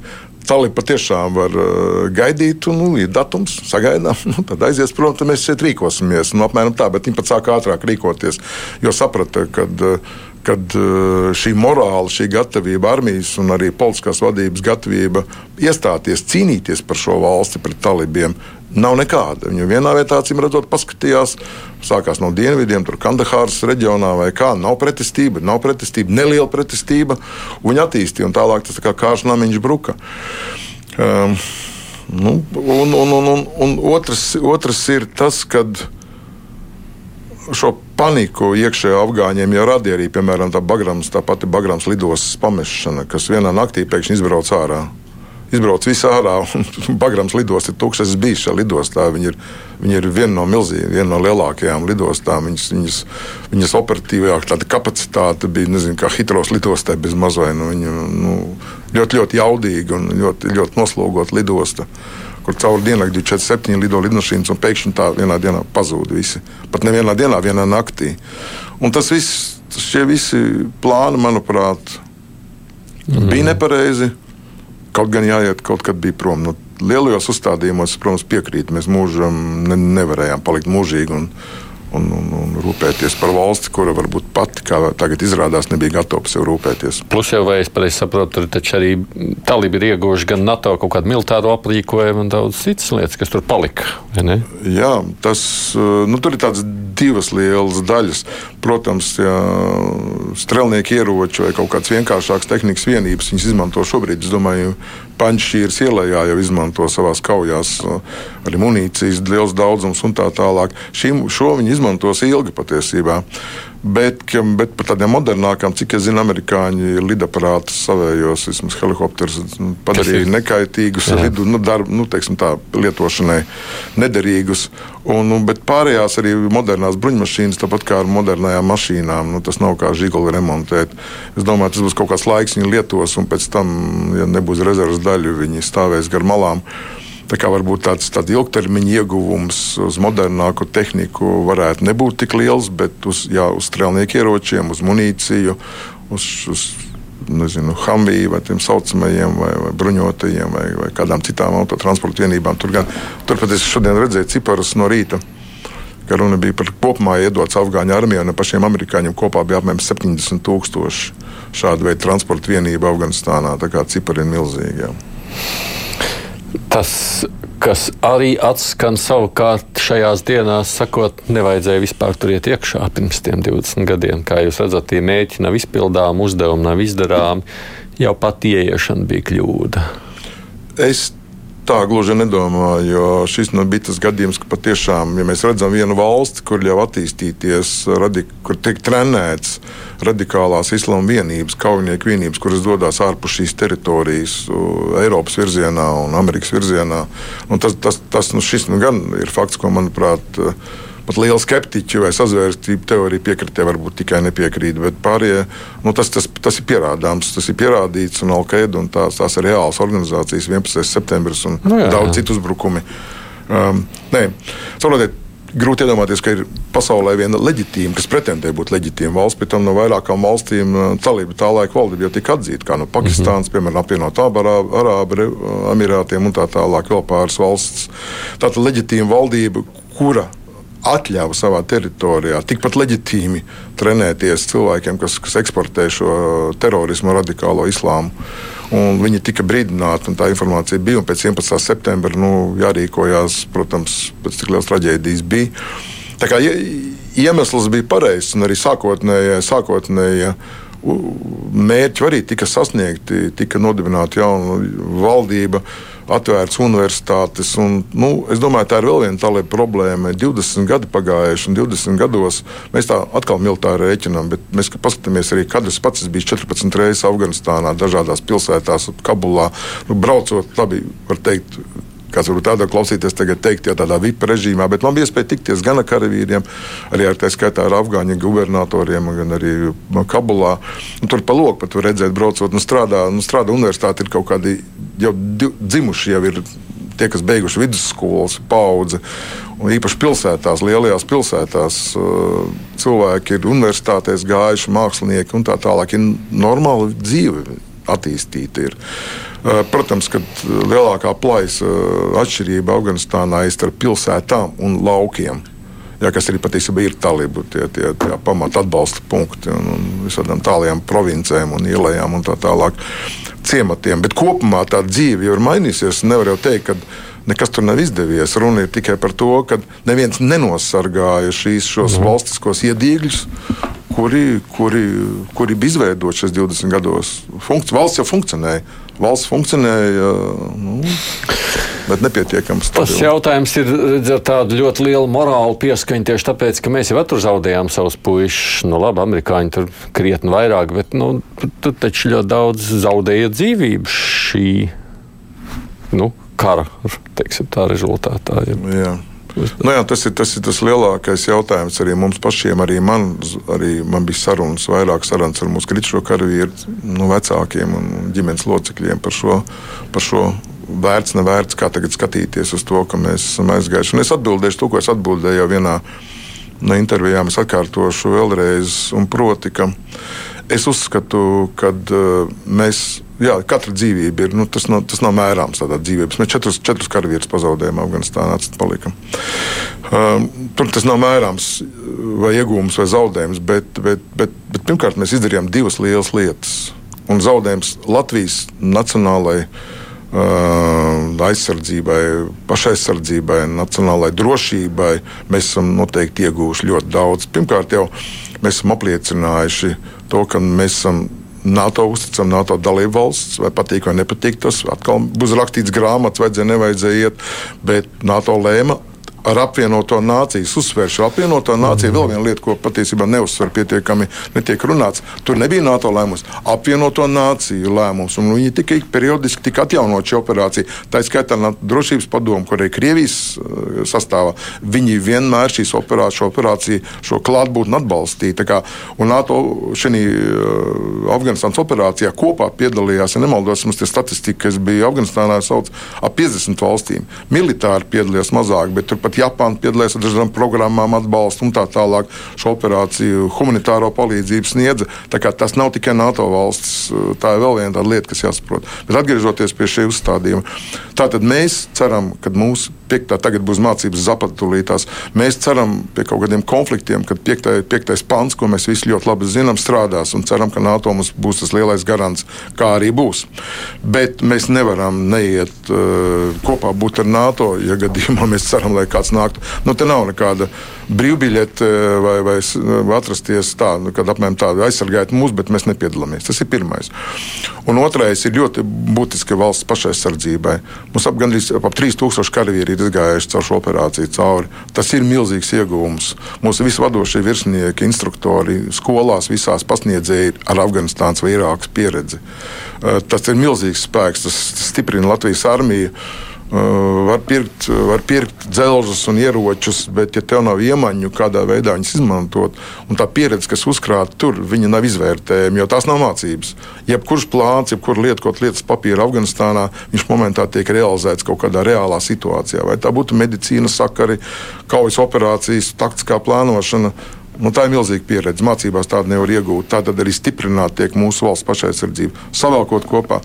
S3: Cali patiešām var uh, gaidīt, un nu, ir datums, sagaidām. Nu, tad aizies prom, tad mēs šeit rīkosimies. Nu, apmēram tā, bet viņi pat sāk ātrāk rīkoties, jo saprata, ka. Uh, kad uh, šī morāla, šī gatavība, armijas un arī politiskās vadības gatavība iestāties, cīnīties par šo valsti pret talībiem, nav nekāda. Viņa vienā vietā, acīm redzot, paskatījās, sākās no dienvidiem, tur Kandahāras reģionā vai kā. Nav pretestība, nav pretestība, neliela pretestība. Viņa attīstīja un tālāk tas tā kā kārš namiņš bruka. Um, nu, un, un, un, un, un otrs, otrs ir tas, kad šo paniku iekšējā afgāņiem jau radīja arī, piemēram, tā, Bagrams, tā pati Bagrams lidostas pamešana, kas vienā naktī pēkšņi izbrauc ārā izbrauc visā ārā. Bagrams lidosts ir tukšs. Es biju šajā lidostā. Viņi ir, viņi ir viena no milzīgām, viena no lielākajām lidostām. Viņas, viņas, viņas operatīvā kapacitāte bija nezinu, kā Hitros lidostā bez mazliet. Nu, viņa, nu, ļoti, ļoti jaudīga un ļoti, ļoti noslogota lidosta. Kur cauri dienai bija 47 lido lidmašīnas, un pēkšņi tā vienā dienā pazuda visi. Pat nevienā dienā, vienā naktī. Un tas viss, šie visi plāni, manuprāt, mm. bija nepareizi Kaut gan jāiet kaut kad bija prom. Nu, lielajos uzstādījumos, protams, piekrīt. Mēs mūžam ne, nevarējām palikt mūžīgi. Un, un, un, un rūpēties par valsti, kura varbūt pati, kā tagad izrādās, nebija gatava sev rūpēties.
S2: Plus, jau, vai es pareizi saprotu, tur taču arī talība ir ieguvuši gan NATO kaut kādu militāru aprīkojumu un daudz citas lietas, kas tur palika.
S3: Jā, tas nu, tur ir tādas divas lielas daļas. Protams, ja strelnieki ieroči vai kaut kāds vienkāršāks tehnikas vienības viņas izmanto šobrīd. Es domāju, Pančīras ielā jau izmanto savā kaujās arī munīcijas, liels daudzums un tā tālāk. Šim, šo viņi izmantos ilgi patiesībā. Bet, bet par tādiem modernākām, cik es zinu, amerikāņi lidaparātus savējos, vismaz helikopterus nu, padarīja nekaitīgus, lidu, nu, darbu, nu, teiksim, tā, lietošanai nederīgus. Un, nu, bet pārējās arī modernās bruņmašīnas, tāpat kā ar modernām mašīnām, nu, tas nav kā žiguli remontēt. Es domāju, tas būs kaut kāds laiks, viņi lietos, un pēc tam, ja nebūs rezerves daļu, viņi stāvēs gar malām. Tā kā varbūt tāds, tāds ilgtermiņa ieguvums uz modernāku tehniku varētu nebūt tik liels, bet uz, jā, uz strēlnieku ieročiem, uz munīciju, uz, uz nezinu, Hamviju vai tiem saucamajiem, vai, vai bruņotajiem, vai, vai kādām citām autotransporta vienībām. Tur gan, turpat es šodien redzēju ciparus no rīta. Ka runa bija par kopumā iedots Afgāņu armijai, un pašiem amerikāņiem kopā bija apmēram 70 tūkstoši šādu veidu transporta vienību Afganistānā. Tā kā cipari ir milzīgi. Jā.
S2: Tas, kas arī atskan savukārt šajās dienās, sakot, nevajadzēja vispār tur iet iekšā pirms tiem 20 gadiem. Kā jūs redzat, tie mērķi nav izpildāmi, uzdevumi nav izdarāmi, jau pat ieiešana bija kļūda.
S3: Es tā gluži nedomāju, jo šis nu, bija tas gadījums, ka patiešām, ja mēs redzam vienu valsti, kur jau attīstīties, radi, kur tiek trenēts radikālās islāma vienības, kaujinieku vienības, kuras dodas ārpus šīs teritorijas, Eiropas virzienā un Amerikas virzienā, un tas, tas, tas nu, šis nu, gan ir fakts, ko manuprāt pat liela skeptiķa vai sazvērstība teorija piekritē varbūt tikai nepiekrīt, bet pārējie nu, tas, tas, tas ir pierādāms, tas ir pierādīts un Alkaida un tās, tās ir reālas organizācijas 11. septembris un nu, jā, daudz jā. citu uzbrukumi. Um, nē, saprotiet, grūti iedomāties, ka ir pasaulē viena leģitīma, kas pretendē būt leģitīma valsts, bet tam no vairākām valstīm talība tā laika valdība jau tika atzīta, kā no Pakistānas, mm -hmm. piemēram, apvienotā Arābu Emirātiem un tā tālāk, vēl pāris valsts. Tātad leģitīma valdība, kura atļāva savā teritorijā tikpat leģitīmi trenēties cilvēkiem, kas, kas eksportē šo terorismu, radikālo islāmu. Un viņi tika brīdināti, un tā informācija bija. Pēc 11. septembra nu, jārīkojās, protams, pēc cik liels traģēdijas bija. Tā kā iemesls bija pareizs, un arī sākotnējie, sākotnējie mērķi arī tika sasniegti, tika nodibināta jauna valdība atvērts universitātes. Un, nu, es domāju, tā ir vēl viena tāda problēma. 20 gadi pagājuši, un 20 gados mēs tā atkal militāri rēķinām, bet mēs paskatāmies arī, kad es pats biju 14 reizes Afganistānā, dažādās pilsētās, Kabulā. Nu, braucot, labi, var teikt, kāds varbūt tādā klausīties, tagad teikt, ja tādā VIP režīmā, bet man bija iespēja tikties gan ar karavīriem, arī ar tā skaitā ar afgāņu gubernatoriem, gan arī Kabulā. Un tur pa loku pat var redzēt, braucot, nu strādā, nu strādā universitāte, ir kaut kādi jau dzimuši, jau ir tie, kas beiguši vidusskolas paudze. Un īpaši pilsētās, lielajās pilsētās, cilvēki ir universitātēs gājuši, mākslinieki un tā tālāk. Ir normāla dzīve attīstīta. Ir. Eh, protams, ka eh, lielākā plaisa eh, atšķirība Afganistānā ir starp pilsētām un laukiem. Jā, kas arī patiesībā ir talību, tie, tie, tie pamata atbalsta punkti un, un visādām tālajām provincēm un ielām un tā tālāk ciematiem. Bet kopumā tā dzīve jau ir mainījusies. Nevar jau teikt, ka nekas tur nav izdevies. Runa ir tikai par to, ka neviens nenosargāja šīs, šos mm. valstiskos iedīgļus, kuri, kuri, kuri bija izveidoti šajos 20 gados. Funkci, valsts jau funkcionēja valsts funkcionēja. Nu, Bet nepietiekams.
S2: Tas jautājums ir ar tādu ļoti lielu morālu pieskaņu tieši tāpēc, ka mēs jau tur zaudējām savus puikas. Nu, labi, amerikāņi tur krietni vairāk, bet nu, tur taču ļoti daudz zaudēja dzīvību šī nu, kara teiksim, rezultātā.
S3: Ja. Jā. Nu, jā, tas, ir, tas ir tas lielākais jautājums arī mums pašiem. Arī man, arī man bija sarunas, vairāk sarunas ar mūsu kritušo karavīru, nu, vecākiem un ģimenes locekļiem par šo, par šo vērts, nevērts, kā tagad skatīties uz to, ka mēs esam aizgājuši. Un es atbildēšu to, ko es atbildēju jau vienā no intervijām. Es atkārtošu vēlreiz, un proti, ka es uzskatu, ka uh, mēs jā, katra dzīvība ir. Nu, tas, nav, tas nav mērāms tādā dzīvības. Mēs četrus, četrus karavīrus pazaudējām Afganistānā, palikam. Um, tur tas nav mērāms vai iegūms vai zaudējums, bet, bet, bet, bet pirmkārt mēs izdarījām divas lielas lietas. Un zaudējums Latvijas nacionālajai uh, aizsardzībai, pašaizsardzībai, nacionālajai drošībai mēs esam noteikti ieguvuši ļoti daudz. Pirmkārt, jau mēs esam apliecinājuši to, ka mēs esam NATO uzticam NATO dalību valsts, vai patīk vai nepatīk. Tas atkal būs rakstīts grāmatas, vajadzēja, nevajadzēja iet, bet NATO lēma ar apvienoto nāciju. Uzsvēršu apvienoto nāciju. Mm. Vēl viena lieta, ko patiesībā neuzsver pietiekami, netiek runāts. Tur nebija NATO lēmums, apvienoto nāciju lēmums. Viņi tikai periodiski tika atjaunot šī operācija. Tā ir skaitā drošības padomu, kur arī Krievijas uh, sastāvā. Viņi vienmēr šīs operācijas, šo operāciju, šo klātbūtni atbalstīja. Kā, un NATO šajā uh, Afganistānas operācijā kopā piedalījās, ja nemaldos, mums tie statistika, kas bija Afganistānā, sauc ap 50 valstīm. Militāri piedalījās mazāk, bet turpat pat Japāna piedalījās ar dažādām programmām, atbalstu un tā tālāk. Šo operāciju humanitāro palīdzību sniedza. Tas nav tikai NATO valsts, tā ir vēl viena lieta, kas jāsaprot. Bet atgriežoties pie šī uzstādījuma, tātad mēs ceram, ka mūsu piektā tagad būs mācības zapatulītās. Mēs ceram pie kaut kādiem konfliktiem, kad piektais, piektais pants, ko mēs visi ļoti labi zinām, strādās un ceram, ka NATO mums būs tas lielais garants, kā arī būs. Bet mēs nevaram neiet uh, kopā būt ar NATO, ja gadījumā mēs ceram, lai kāds nāktu. Nu, te nav nekāda brīvbiļeti vai, vai atrasties tā, nu, kad apmēram tādu aizsargājot mūs, bet mēs nepiedalāmies. Tas ir pirmais. Un otrais ir ļoti būtiski valsts pašaizsardzībai. Mums ap gandrīz ap 3000 karavīri ir izgājuši caur šo operāciju cauri. Tas ir milzīgs iegūms. Mūsu visvadošie virsnieki, instruktori skolās visās pasniedzēji ar Afganistānas vai Irākas pieredzi. Tas ir milzīgs spēks, tas stiprina Latvijas armiju. Uh, var pirkt, var pirkt dzelžus un ieročus, bet, ja tev nav iemaņu, kādā veidā viņus izmantot, un tā pieredze, kas uzkrāta tur, viņa nav izvērtējama, jo tās nav mācības. Jebkurš plāns, jebkura lieta, ko lietas papīra Afganistānā, viņš momentā tiek realizēts kaut kādā reālā situācijā. Vai tā būtu medicīnas sakari, kaujas operācijas, taktiskā plānošana. Nu, tā ir milzīga pieredze. Mācībās tādu nevar iegūt. Tā tad arī stiprināt mūsu valsts pašaizsardzība. Savēlkot kopā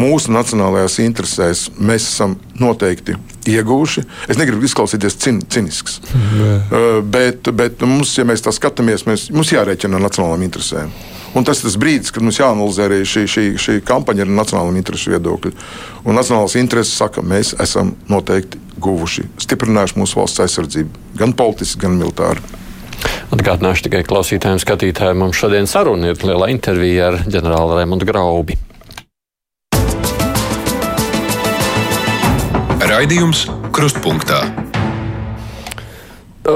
S3: mūsu nacionālajās interesēs mēs esam noteikti ieguvuši. Es negribu izklausīties cin, cinisks, uh, bet, bet mums, ja mēs tā skatāmies, mēs, mums jārēķina ar nacionālām interesēm. Un tas ir tas brīdis, kad mums jāanalizē arī šī, šī, šī kampaņa ar nacionālām interesu viedokļu. Un nacionālās intereses saka, mēs esam noteikti guvuši, stiprinājuši mūsu valsts aizsardzību, gan politiski, gan militāri.
S2: Atgādināšu tikai klausītājiem, skatītājiem, mums šodien saruna ir liela intervija ar ģenerāli Raimundu Graubi.
S1: Raidījums Krustpunktā.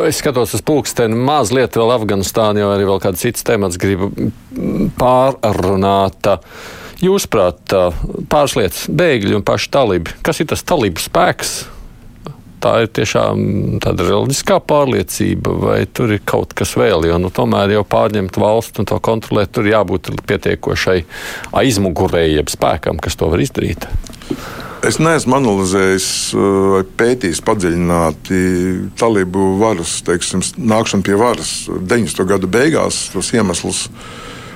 S2: Es skatos uz pulksteni mazliet vēl Afganistānu, jo arī vēl kāds cits temats gribu pārrunāt. Jūsuprāt, pāris lietas - bēgļi un paši talibi. Kas ir tas talibu spēks? Tā ir tiešām tāda reliģiskā pārliecība, vai tur ir kaut kas vēl, jo nu, tomēr jau pārņemt valstu un to kontrolēt, tur jābūt pietiekošai aizmugurējiem spēkam, kas to var izdarīt.
S3: Es neesmu analizējis eh, vai pētījis padziļināti talību varas, teiksim, nākšanu pie varas 90. gadu beigās, tos iemeslus.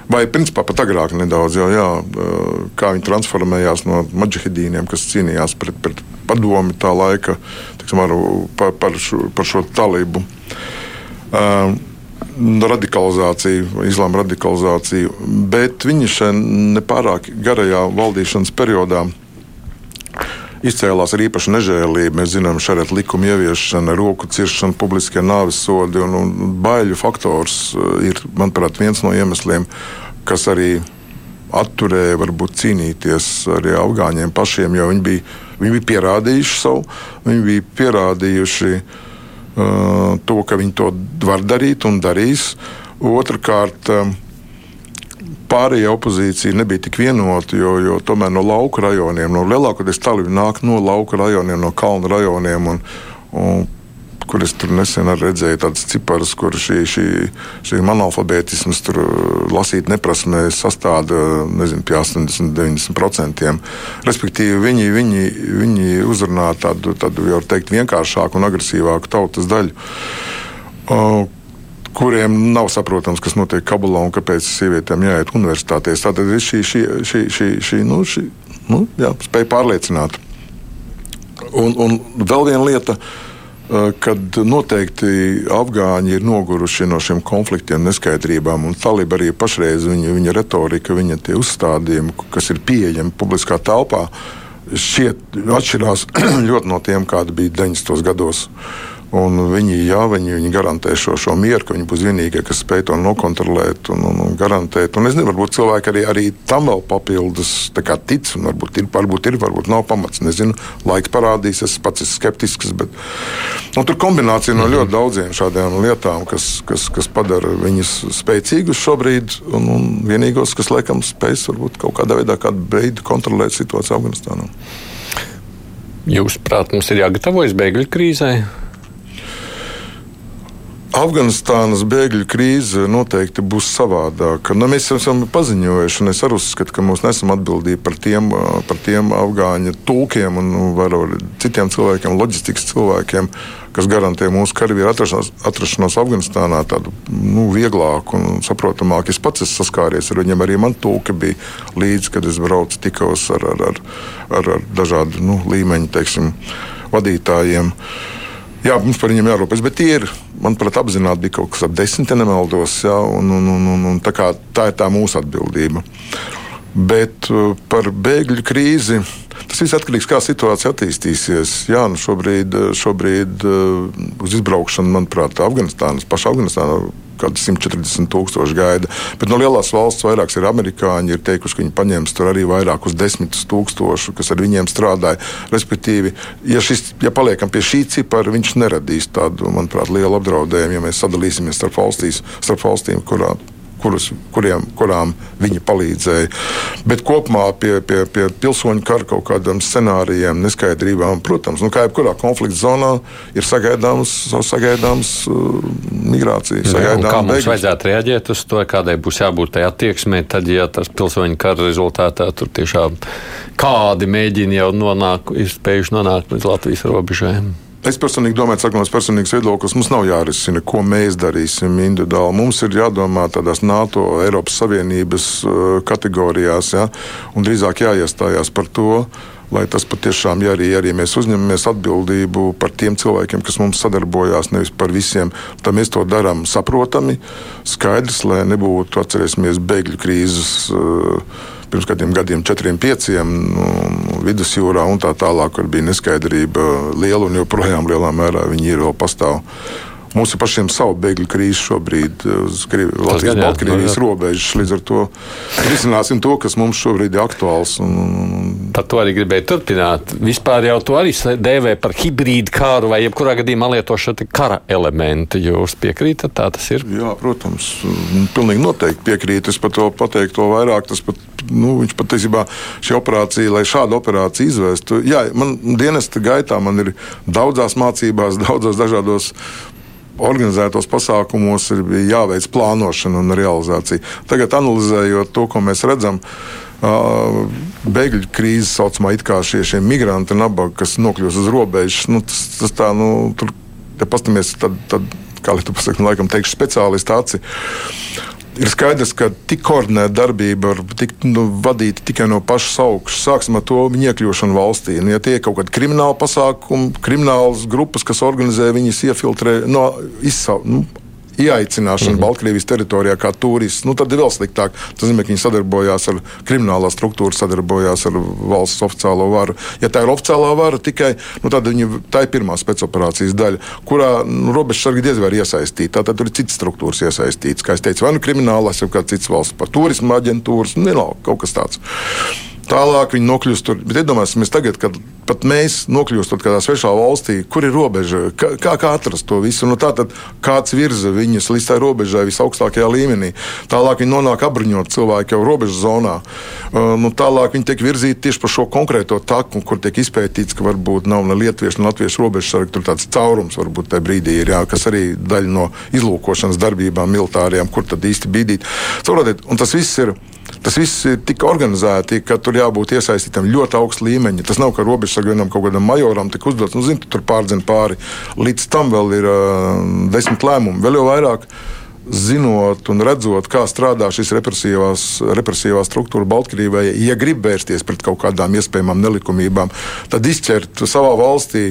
S3: Vai principā pat agrāk nedaudz, jau, jā, eh, kā viņi transformējās no maģihidīniem, kas cīnījās pret, pret padomi tā laika, tiksim, ar, par, par, šo, par šo talību. Uh, radikalizāciju, islāma radikalizāciju, bet viņi šajā nepārāk garajā valdīšanas periodā izcēlās ar īpašu nežēlību. Mēs zinām, šāda likuma ieviešana, roku ciršana, publiskie nāves sodi un, un baiļu faktors eh, ir, manuprāt, viens no iemesliem, kas arī atturēja varbūt cīnīties arī afgāņiem pašiem, jo viņi bija, viņi bija pierādījuši savu, viņi bija pierādījuši uh, to, ka viņi to var darīt un darīs. Otrakārt, uh, pārējā opozīcija nebija tik vienota, jo, jo tomēr no lauka rajoniem, no lielākoties talību nāk no lauka rajoniem, no kalnu rajoniem. Un, un, kur es tur nesen redzēju tādas ciparas, kur šī, šī, šī analfabētisms tur lasīt neprasmē sastāda nezinu, pie 80-90%. Respektīvi, viņi, viņi, viņi uzrunā tādu, tādu jau teikt, vienkāršāku un agresīvāku tautas daļu. Uh, kuriem nav saprotams, kas notiek Kabulā un kāpēc sievietēm jāiet universitātēs. Tātad ir šī, šī, šī, šī, šī, nu, šī nu, jā, spēja pārliecināt. Un, un vēl viena lieta. Kad noteikti afgāņi ir noguruši no šiem konfliktiem, neskaidrībām, un talība arī pašreiz viņa, viņa retorika, viņa tie uzstādījumi, kas ir pieejami publiskā telpā, šķiet atšķirās ļoti no tiem, kādi bija 90. gados. Uh, Un viņi, jā, viņi, viņi garantē šo, šo mieru, ka viņi būs vienīgie, kas spēj to nokontrolēt un, un, un garantēt. Un es nezinu, varbūt cilvēki arī, arī tam vēl papildus tic, un varbūt ir, varbūt ir, varbūt nav pamats. Nezinu, laiks parādīs, es pats esmu skeptisks. Bet, nu, tur kombinācija no ļoti daudziem šādiem lietām, kas, kas, kas padara viņus spēcīgus šobrīd, un, un vienīgos, kas laikam spēj varbūt kaut kādā veidā, kādu brīdi kontrolēt situāciju Afganistānā.
S2: Jūsuprāt, mums ir jāgatavojas bēgļu krīzai?
S3: Afganistānas bēgļu krīze noteikti būs savādāka. Nu, mēs esam paziņojuši, un es arī uzskatu, ka mēs nesam atbildīgi par tiem, par tiem afgāņu tulkiem un nu, citiem cilvēkiem, loģistikas cilvēkiem, kas garantē mūsu karavīru atrašanos, atrašanos Afganistānā tādu nu, vieglāku un saprotamāku. Es pats esmu saskāries ar viņiem, arī man tulki bija līdzi, kad es braucu tikos ar, ar, ar, ar, ar dažādu nu, līmeņu teiksim, vadītājiem. Jā, mums par viņiem jārūpēs, bet tie ir manuprāt, apzināti bija kaut kas ap desmit, ja nemaldos. Ja, un, un, un, un, un, tā, kā, tā ir tā mūsu atbildība. Bet uh, par bēgļu krīzi. Tas viss atkarīgs no tā, kā situācija attīstīsies. Jā, nu šobrīd, šobrīd uz izbraukšanu, manuprāt, Afganistānas, paša Afganistāna kādi 140 tūkstoši gaida. Bet no lielās valsts vairākas ir amerikāņi, ir teikuši, ka viņi paņems tur arī vairākus desmitus tūkstošu, kas ar viņiem strādāja. Respektīvi, ja, šis, ja paliekam pie šī cipara, viņš neradīs tādu, manuprāt, lielu apdraudējumu, ja mēs sadalīsimies starp, valstīs, starp valstīm, kurām kurus, kuriem, kurām viņi palīdzēja. Bet kopumā pie, pie, pie pilsoņu kara kaut kādiem scenārijiem, neskaidrībām, protams, nu, kā jebkurā konflikta zonā, ir sagaidāms, sagaidāms uh, migrācija. Sagaidām
S2: kā mums bēgļus. vajadzētu reaģēt uz to, kādai būs jābūt tai attieksmei, tad, ja tas pilsoņu kara rezultātā tur tiešām kādi mēģina jau nonākt, ir spējuši nonākt līdz Latvijas robežām.
S3: Es personīgi domāju, ka no personīgas viedokļa mums nav jārisina, ko mēs darīsim individuāli. Mums ir jādomā tādās NATO, Eiropas Savienības uh, kategorijās, ja, un drīzāk jāiestājās par to, lai tas patiešām, ja arī, arī mēs uzņemamies atbildību par tiem cilvēkiem, kas mums sadarbojās, nevis par visiem, tad mēs to darām saprotami, skaidrs, lai nebūtu, atcerēsimies, bēgļu krīzes. Uh, pirms kādiem gadiem, četriem, pieciem, nu, vidusjūrā un tā tālāk, kur bija neskaidrība liela un joprojām lielā mērā viņi ir vēl pastāv. Mums ir pašiem savu bēgļu krīzi šobrīd uz Latvijas-Baltkrievijas robežas. Līdz ar to risināsim to, kas mums šobrīd ir aktuāls. Un, un...
S2: Par to arī gribēju turpināt. Vispār jau to arī dēvē par hibrīdu kāru vai jebkurā gadījumā lieto šo kara elementu. Jūs piekrītat, tā tas ir?
S3: Jā, protams. Pilnīgi noteikti piekrītu. Es par to pateiktu to vairāk. Tas pat, nu, viņš patiesībā šī operācija, lai šādu operāciju izvestu, jā, man dienesta gaitā man ir daudzās mācībās, daudzos dažādos organizētos pasākumos ir jāveic plānošana un realizācija. Tagad, analizējot to, ko mēs redzam, bēgļu krīze, saucamā it kā šie, šie migranti, nabaga, kas nokļūst uz robežas, nu, tas, tas tā, nu, tur, ja pastamies, tad, tad kā lai tu pasaki, nu, laikam teikšu speciālisti aci ir skaidrs, ka tik koordinēta darbība var tikt nu, vadīta tikai no pašas augšas. Sāksim ar to viņa iekļūšanu valstī. Nu, ja tie ir kaut kādi krimināli pasākumi, kriminālas grupas, kas organizē viņas iefiltrē, no, izsau, nu, ieaicināšana mm -hmm. Baltkrievijas teritorijā kā turists, nu, tad ir vēl sliktāk. Tas nozīmē, ka viņi sadarbojās ar kriminālā struktūru, sadarbojās ar valsts oficiālo varu. Ja tā ir oficiālā vara tikai, nu, tad viņi, tā ir pirmā spēcoperācijas daļa, kurā nu, robežsargi diez vai ir iesaistīti. Tātad tur ir citas struktūras iesaistītas. Kā es teicu, vai nu kriminālās, vai kāds cits valsts par turismu aģentūras, nu, vienalga, kaut kas tāds. Tālāk viņi nokļūst tur. Bet iedomāsimies, tagad, kad pat mēs nokļūstam kādā svešā valstī, kur ir robeža, kā, kā, atrast to visu. Nu, tātad kāds virza viņus līdz tai robežai visaugstākajā līmenī. Tālāk viņi nonāk apbruņot cilvēku jau robežas zonā. Nu, tālāk viņi tiek virzīti tieši pa šo konkrēto taku, kur tiek izpētīts, ka varbūt nav ne lietuviešu, ne latviešu robežas, tur tāds caurums varbūt tajā brīdī ir, jā, kas arī daļa no izlūkošanas darbībām militāriem, kur tad īsti bīdīt. Saprotiet, un tas viss ir Tas viss ir tik organizēti, ka tur jābūt iesaistītam ļoti augstu līmeņi. Tas nav kā robežsargam kaut kādam majoram tik uzdots, nu, zini, tu tur pārdzen pāri. Līdz tam vēl ir uh, desmit lēmumi, vēl jau vairāk zinot un redzot, kā strādā šis represīvā struktūra Baltkrievijā, ja grib vērsties pret kaut kādām iespējamām nelikumībām, tad izķert savā valstī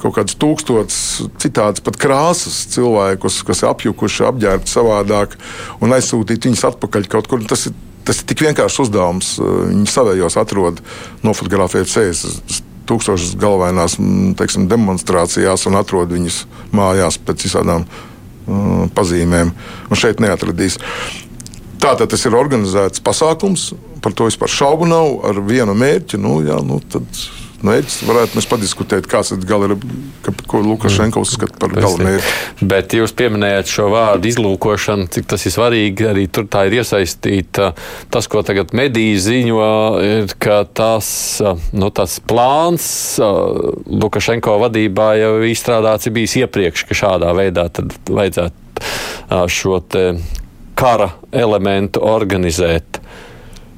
S3: kaut kādas tūkstotis citādas pat krāsas cilvēkus, kas apjukuši, apģērbti savādāk, un aizsūtīt viņus atpakaļ kaut kur. Tas ir Tas ir tik vienkāršs uzdevums. Viņi savējos atrod, nofotografēt ceļus tūkstošas galvenās teiksim, demonstrācijās un atrod viņus mājās pēc visādām uh, pazīmēm. Un šeit neatradīs. Tātad tas ir organizēts pasākums, par to vispār šaubu nav, ar vienu mērķi. Nu, jā, nu, tad mērķis. Varētu mēs padiskutēt, kāds ir gala, ko Lukašenko uzskata par galvenmērķi.
S2: Bet jūs pieminējāt šo vārdu izlūkošanu, cik tas ir svarīgi. Arī tur tā ir iesaistīta. Tas, ko tagad mediji ziņo, ir, ka tas, nu, tas plāns Lukašenko vadībā jau izstrādāts ir bijis iepriekš, ka šādā veidā vajadzētu šo kara elementu organizēt.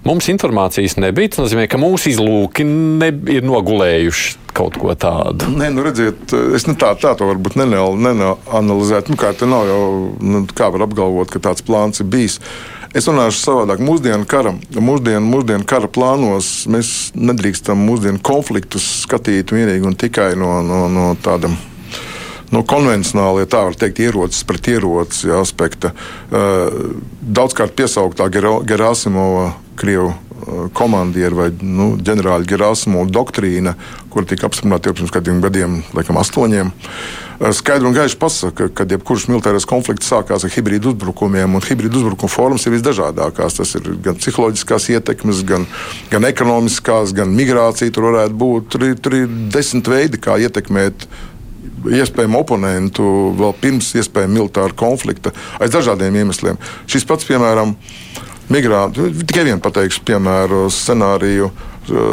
S2: Mums informācijas nebija. Tas nozīmē, ka mūsu izlūki ne, ir nogulējuši kaut ko tādu.
S3: Nē, nu redziet, es ne tā, tā to varbūt neanalizētu. Nu, kā tā nav jau, nu, kā var apgalvot, ka tāds plāns ir bijis. Es runāšu savādāk. Mūsdienu kara, mūsdienu, mūsdienu kara plānos mēs nedrīkstam mūsdienu konfliktus skatīt vienīgi un tikai no, no, no tādam no konvencionāla, ja tā var teikt, ierocis pret ieroci aspekta. Daudzkārt piesauktā Gerāsimova Krievu komandieri vai nu, ģenerāļa Gerasmo doktrīna, kur tika apstiprināta jau pirms kādiem gadiem, laikam, astoņiem. Skaidri un gaiši pasaka, ka jebkurš militārais konflikts sākās ar hibrīdu uzbrukumiem, un hibrīdu uzbrukumu formas ir visdažādākās. Tas ir gan psiholoģiskās ietekmes, gan, gan ekonomiskās, gan migrācija. Tur varētu būt tur, tur ir desmit veidi, kā ietekmēt iespējamu oponentu vēl pirms iespējama militāra konflikta aiz dažādiem iemesliem. Šis pats, piemēram, migrāntu, tikai vienu pateikšu, piemēru scenāriju.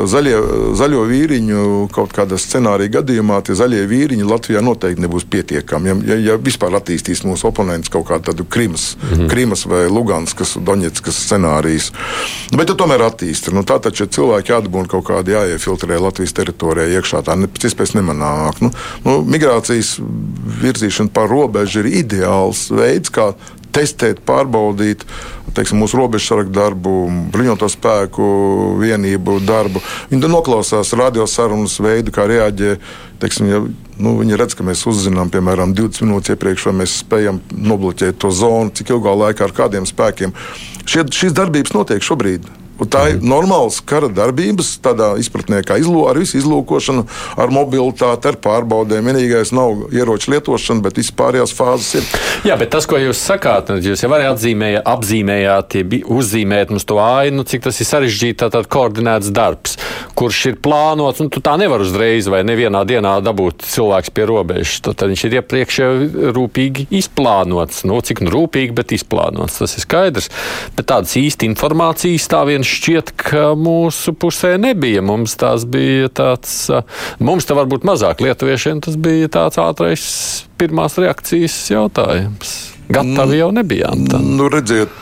S3: Zaļie, zaļo vīriņu kaut kādā scenārija gadījumā tie zaļie vīriņi Latvijā noteikti nebūs pietiekami. Ja, ja, ja vispār attīstīs mūsu oponents kaut kādu Krimas, mm -hmm. Krimas vai Luganskas, Doņetskas scenārijas. Bet tu tomēr attīsti. Nu, tā taču cilvēki jāatbūna kaut kādi jāiefiltrē Latvijas teritorijā iekšā. Tā ne, pēc iespējas nemanāk. Nu, nu, migrācijas virzīšana pār robežu ir ideāls veids, kā testēt, pārbaudīt teiksim, mūsu robežsargu darbu, bruņoto spēku vienību darbu. Viņi noklausās radiosarunas veidu, kā reaģē. Teiksim, ja, nu, viņi redz, ka mēs uzzinām, piemēram, 20 minūtes iepriekš, vai mēs spējam nobloķēt to zonu, cik ilgā laikā ar kādiem spēkiem. Šie, šīs darbības notiek šobrīd. Un tā ir normāls kara darbības, tādā izpratnē, kā izlo, ar visu izlūkošanu, ar mobilitāti, ar pārbaudēm. Vienīgais nav ieroču lietošana, bet vispārējās fāzes ir.
S2: Jā, bet tas, ko jūs sakāt, jūs jau arī atzīmējāt, apzīmējāt, uzzīmējāt mums to ainu, cik tas ir sarežģīti, tātad koordinēts darbs, kurš ir plānots, tu tā nevar uzreiz vai nevienā dienā dabūt cilvēks pie robežas. Tad viņš ir iepriekš jau rūpīgi izplānots. Nu, cik nu rūpīgi, bet izplānots, tas ir skaidrs. Bet tādas īsti informācijas tā vien šķiet, ka mūsu pusē nebija. Mums tas bija tāds, mums te varbūt mazāk lietuviešiem tas bija tāds ātrais pirmās reakcijas jautājums. Gatavi jau nebijām. Tā.
S3: Nu, redziet,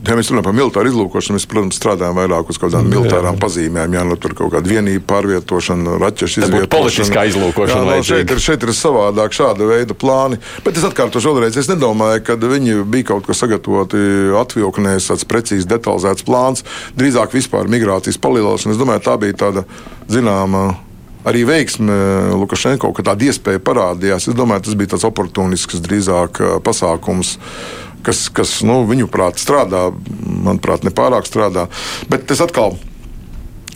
S3: Ja mēs runājam par militāru izlūkošanu, mēs, protams, strādājam vairāk uz kaut kādām militārām pazīmēm, jā, nu, tur kaut kāda vienība pārvietošana, raķešu izvietošana.
S2: Politiskā izlūkošana. Jā, no,
S3: šeit, ir, šeit ir savādāk šāda veida plāni. Bet es atkārtošu vēlreiz, es nedomāju, ka viņi bija kaut ko sagatavoti atvilknēs, tāds precīzi detalizēts plāns, drīzāk vispār migrācijas palielināšana. Es domāju, tā bija tāda zināma arī veiksme Lukašenko, ka tāda iespēja parādījās. Es domāju, tas bija tāds oportunisks drīzāk pasākums kas, kas nu, viņuprāt strādā, manuprāt, nepārāk strādā. Bet es atkal.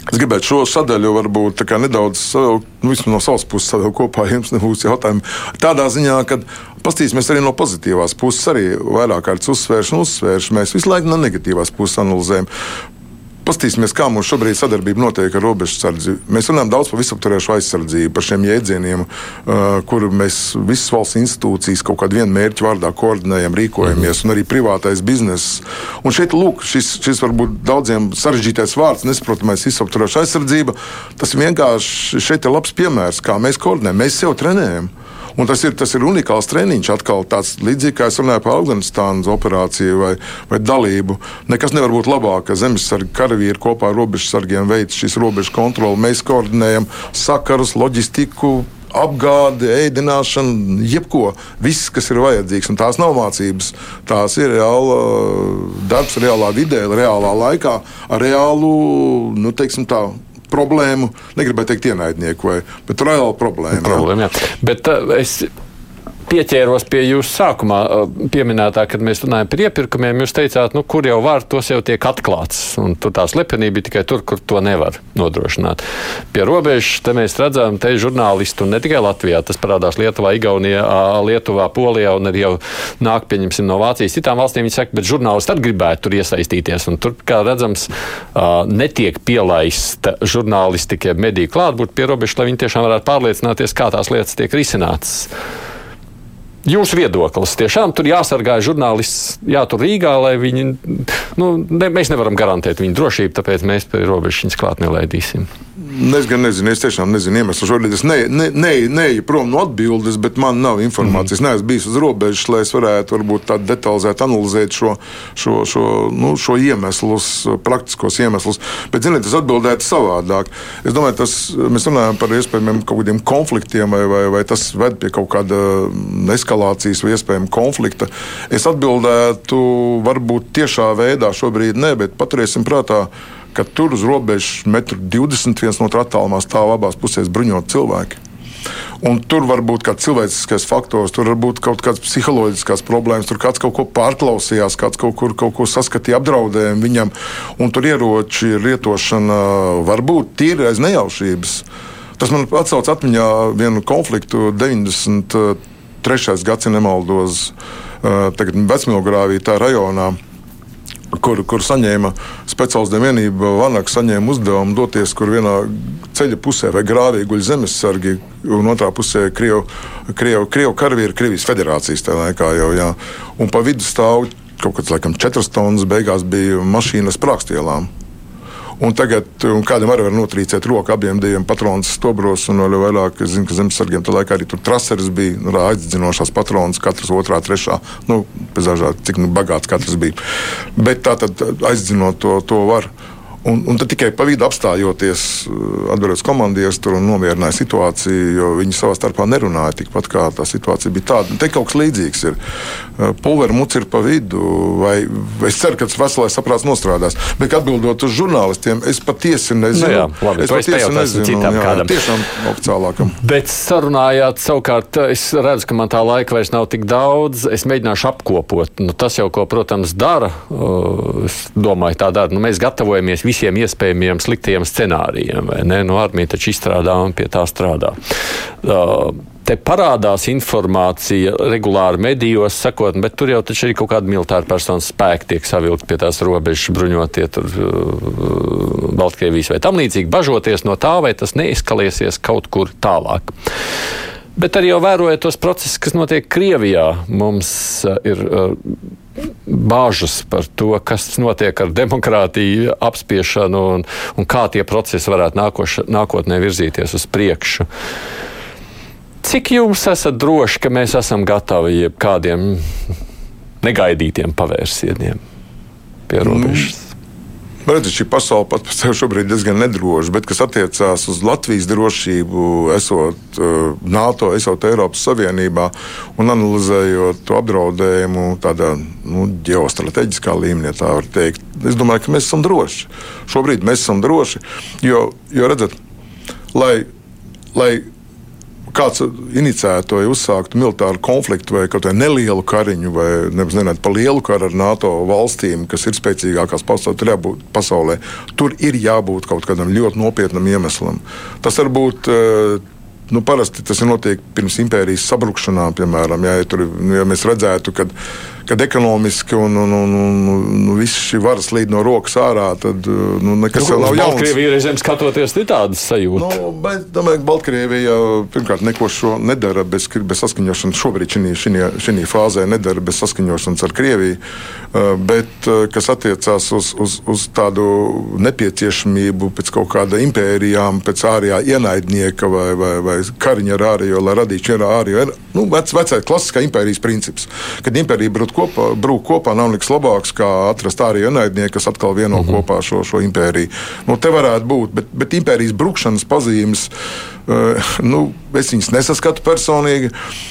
S3: Es gribētu šo sadaļu varbūt nedaudz savilkt, nu, no savas puses savilkt kopā. Jums nebūs jautājumu. Tādā ziņā, ka paskatīsimies arī no pozitīvās puses, arī vairāk kārtas uzsvēršu un uzsvēršu. Mēs visu laiku no negatīvās puses analizējam. Paskatīsimies, kā mums šobrīd sadarbība notiek ar robežsardzi. Mēs runājam daudz par visaptvarošu aizsardzību, par šiem jēdzieniem, uh, kur mēs visas valsts institūcijas kaut kādu vienu mērķu vārdā koordinējam, rīkojamies, un arī privātais bizness. Un šeit, lūk, šis, šis varbūt daudziem sarežģītais vārds, nesaprotamais visaptvaroša aizsardzība, tas vienkārši šeit ir labs piemērs, kā mēs koordinējam, mēs sev trenējam. Un tas ir, tas ir unikāls treniņš, atkal tāds līdzīgs, kā es runāju par Afganistānas operāciju vai, vai dalību. Nekas nevar būt labāk, ka zemesargi karavīri kopā ar robežsargiem veic šīs robežu kontroli. Mēs koordinējam sakarus, loģistiku, apgāde, ēdināšana, jebko, viss, kas ir vajadzīgs. Un tās nav mācības, tās ir reāla darbs, reālā vidē, reālā laikā, ar reālu, nu, teiksim tā, problēmu, negribētu teikt ienaidnieku, vai, bet reāla problēma.
S2: problēma jā. Jā. Bet, uh, es pieķēros pie jūsu sākumā pieminētā, kad mēs runājam par iepirkumiem. Jūs teicāt, nu, kur jau var, tos jau tiek atklāts. Un tur tā slepenība ir tikai tur, kur to nevar nodrošināt. Pie robežas te mēs redzam, te ir žurnālisti un ne tikai Latvijā. Tas parādās Lietuvā, Igaunijā, Lietuvā, Polijā un arī jau nāk, pieņemsim, no Vācijas. Citām valstīm viņi saka, bet žurnālisti arī gribētu tur iesaistīties. Un tur, kā redzams, netiek pielaista žurnālistikai mediju klātbūt pie robežas, lai viņi tiešām varētu pārliecināties, kā tās lietas tiek risinātas. Jūsu viedoklis tiešām tur jāsargā žurnālists, jātur Rīgā, lai viņi, nu, ne, mēs nevaram garantēt viņu drošību, tāpēc mēs pie robežas viņus klāt nelaidīsim.
S3: Es gan nezinu, es tiešām nezinu iemeslu. Šobrīd es neeju ne, ne, ne, ne prom no atbildes, bet man nav informācijas. Mm. Es neesmu bijis uz robežas, lai es varētu varbūt tā detalizēti analizēt šo, šo, šo, nu, šo iemeslus, praktiskos iemeslus. Bet, ziniet, es atbildētu savādāk. Es domāju, tas mēs runājam par iespējamiem kaut kādiem konfliktiem, vai, vai, vai tas ved pie kaut kāda eskalācijas vai iespējama konflikta. Es atbildētu varbūt tiešā veidā šobrīd ne, bet paturēsim prātā ka tur uz robežas metru 20 viens no otra attālumā stāv abās pusēs bruņot cilvēki. Un tur var būt kāds cilvēciskais faktors, tur var būt kaut kādas psiholoģiskas problēmas, tur kāds kaut ko pārklausījās, kāds kaut kur kaut ko saskatīja apdraudējumu viņam, un tur ieroči lietošana var būt tīri aiz nejaušības. Tas man atsauc atmiņā vienu konfliktu 93. gadsimta nemaldos, tagad Vecmilgrāvī, tā rajonā kur, kur saņēma speciālistu vienība. Vanaka saņēma uzdevumu doties, kur vienā ceļa pusē vai grāvī guļ zemesargi, un otrā pusē Krievu, Krievu, Krievu karavīri, Krievijas federācijas tajā laikā jau. Jā. Un pa vidu stāv kaut kāds, laikam, četras tonnas, beigās bija mašīnas prākstielām. Un tagad un kādam arī var notrīcēt roku abiem diviem patronu stobros, un vēl vairāk, es zinu, ka zemesargiem tajā laikā arī tur traseris bija, nu, aizdzinošās patronas, katrs otrā, trešā, nu, bez dažādi, cik nu, bagāts katrs bija. Bet tā tad aizdzinot to, to var. Un, un tad tikai pa vidu apstājoties, eh, atbildot komandieris tur un nomierināja situāciju, jo viņi savā starpā nerunāja tikpat kā tā situācija bija tāda. Te kaut kas līdzīgs ir. Eh, pulveru muci ir pa vidu, vai, vai es ceru, ka tas veselais saprāts nostrādās. Bet atbildot uz žurnālistiem, es patiesi nezinu. Nu jā, labi, es patiesi nezinu. Citam jā, kādam. Tiešām oficiālākam.
S2: Bet sarunājāt savukārt, es redzu, ka man tā laika vairs nav tik daudz. Es mēģināšu apkopot. Nu, tas jau, ko, protams, dara, es domāju, tā dara. Nu, mēs gatavojamies visiem iespējamiem sliktajiem scenārijiem. Nu, Armija taču izstrādā un pie tā strādā. Uh, te parādās informācija regulāri medijos, sakot, bet tur jau taču arī kaut kāda militāra personas spēka tiek savilkt pie tās robežas, bruņotie tur uh, Baltkrievijas vai tam līdzīgi, bažoties no tā, vai tas neeskalēsies kaut kur tālāk. Bet arī jau vērojot tos procesus, kas notiek Krievijā, mums uh, ir uh, bāžas par to, kas notiek ar demokrātiju, apspiešanu un, un kā tie procesi varētu nākoša, nākotnē virzīties uz priekšu. Cik jūs esat droši, ka mēs esam gatavi jebkādiem negaidītiem pavērsieniem pie robežas?
S3: Redziet, šī pasaule pat par sevi šobrīd ir diezgan nedroša, bet kas attiecās uz Latvijas drošību, esot uh, NATO, esot Eiropas Savienībā un analizējot to apdraudējumu tādā nu, ģeostrateģiskā līmenī, tā var teikt, es domāju, ka mēs esam droši. Šobrīd mēs esam droši, jo, jo redzat, lai, lai kāds inicētu vai uzsāktu militāru konfliktu vai kaut kādu nelielu kariņu, vai nemaz nenākt pa lielu karu ar NATO valstīm, kas ir spēcīgākās pasaulē, tur, ir jābūt kaut kādam ļoti nopietnam iemeslam. Tas var būt. Uh, Nu, parasti tas notiek pirms impērijas sabrukšanām, piemēram, ja, ja, tur, ja mēs redzētu, ka kad ekonomiski un, un, un, un, un viss šī varas līd no rokas ārā, tad nu, nekas nu, nav jauns.
S2: Baltkrievija reizēm skatoties, ir tādas sajūtas.
S3: Nu, bet, domāju, ka Baltkrievija pirmkārt neko šo nedara bez, bez saskaņošanas. Šobrīd šī fāzē nedara bez saskaņošanas ar Krieviju. Uh, bet uh, kas attiecās uz, uz, uz tādu nepieciešamību pēc kaut kāda impērijām, pēc ārējā ienaidnieka vai, vai, vai kariņa ar ārējo, lai radītu ārējo, nu, vec, vecais klasiskā impērijas princips. Kad impērija brūt kopā, brūk kopā nav nekas labāks, kā atrast arī ienaidnieku, kas atkal vieno mm -hmm. kopā šo, šo impēriju. Nu, te varētu būt, bet, bet impērijas brukšanas pazīmes. Uh, nu, es viņas nesaskatu personīgi.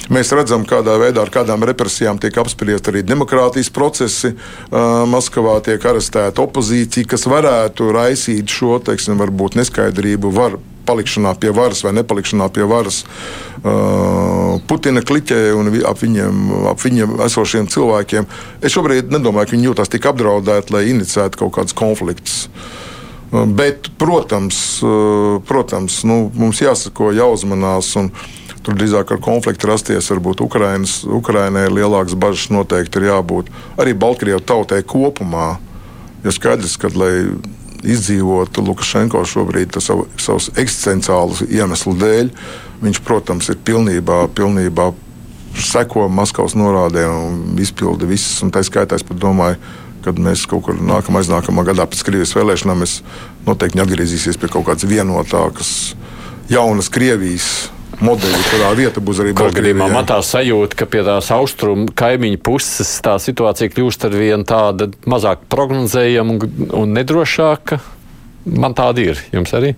S3: Mēs redzam, kādā veidā ar kādām represijām tiek apspriesti arī demokrātijas procesi. Uh, Maskavā tiek arestēta opozīcija, kas varētu raisīt šo teiksim, neskaidrību. Var palikšanā pie varas vai nepalikšanā pie varas uh, Putina kliķē un ap viņiem, ap viņiem esošiem cilvēkiem. Es šobrīd nedomāju, ka viņi jūtas tik apdraudēti, lai inicētu kaut kādus konfliktus. Uh, bet, protams, uh, protams nu, mums jāsako, jāuzmanās. Tur drīzāk ar konfliktu rasties, varbūt Ukrainas, Ukrainai ir lielākas bažas, noteikti ir jābūt arī Baltkrievijas tautai kopumā. Jo skaidrs, ka, lai izdzīvot Lukašenko šobrīd savu, savus eksistenciālus iemeslu dēļ. Viņš, protams, ir pilnībā, pilnībā seko Maskavas norādēm un izpilda visas. Un tā skaitā es pat domāju, kad mēs kaut kur nākamā, aiznākamā gadā pēc Krievijas vēlēšanām, mēs noteikti atgriezīsimies pie kaut kādas vienotākas, jaunas Krievijas modeļi, kurā vieta būs arī
S2: Baltkrievijā. Man tā sajūta, ka pie tās austrumu kaimiņu puses tā situācija kļūst ar vien tāda mazāk prognozējama un, un nedrošāka. Man tāda ir. Jums arī?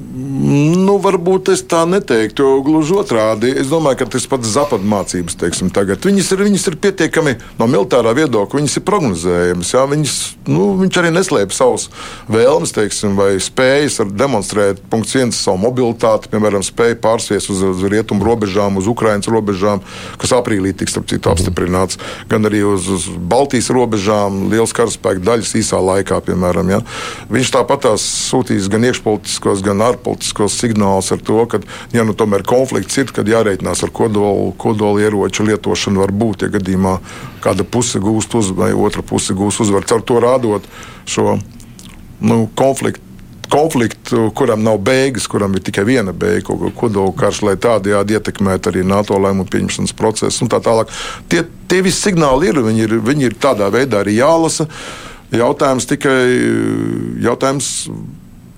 S3: Nu, varbūt es tā neteiktu, gluži otrādi. Es domāju, ka tas pats zapad mācības, teiksim, tagad. Viņas ir, viņas ir pietiekami no militārā viedokļa, viņas ir prognozējamas. Jā, viņas, nu, viņš arī neslēpj savus vēlmes, teiksim, vai spējas demonstrēt, punkts viens, savu mobilitāti, piemēram, spēju pārsviest uz, uz rietumu robežām, uz Ukrainas robežām, kas aprīlī tiks citu, apstiprināts, gan arī uz, uz Baltijas robežām, liels karaspēka daļas īsā laikā, piemēram. Jā. Viņš tāpat sūtīs gan iekšpolitiskos, gan ārpolitiskos signālus ar to, ka, ja nu tomēr konflikts ir, tad jārēķinās ar kodolu, kodolu ieroču lietošanu var būt, ja gadījumā kāda puse gūst uzvaru vai otra puse gūst uzvaru. Ar to rādot šo nu, konfliktu konfliktu, kuram nav beigas, kuram ir tikai viena beiga, kodola karš, lai tādējādi ietekmētu arī NATO lēmumu pieņemšanas procesu un tā tālāk. Tie, tie visi signāli ir, viņi ir, viņi ir tādā veidā arī jālasa. Jautājums tikai jautājums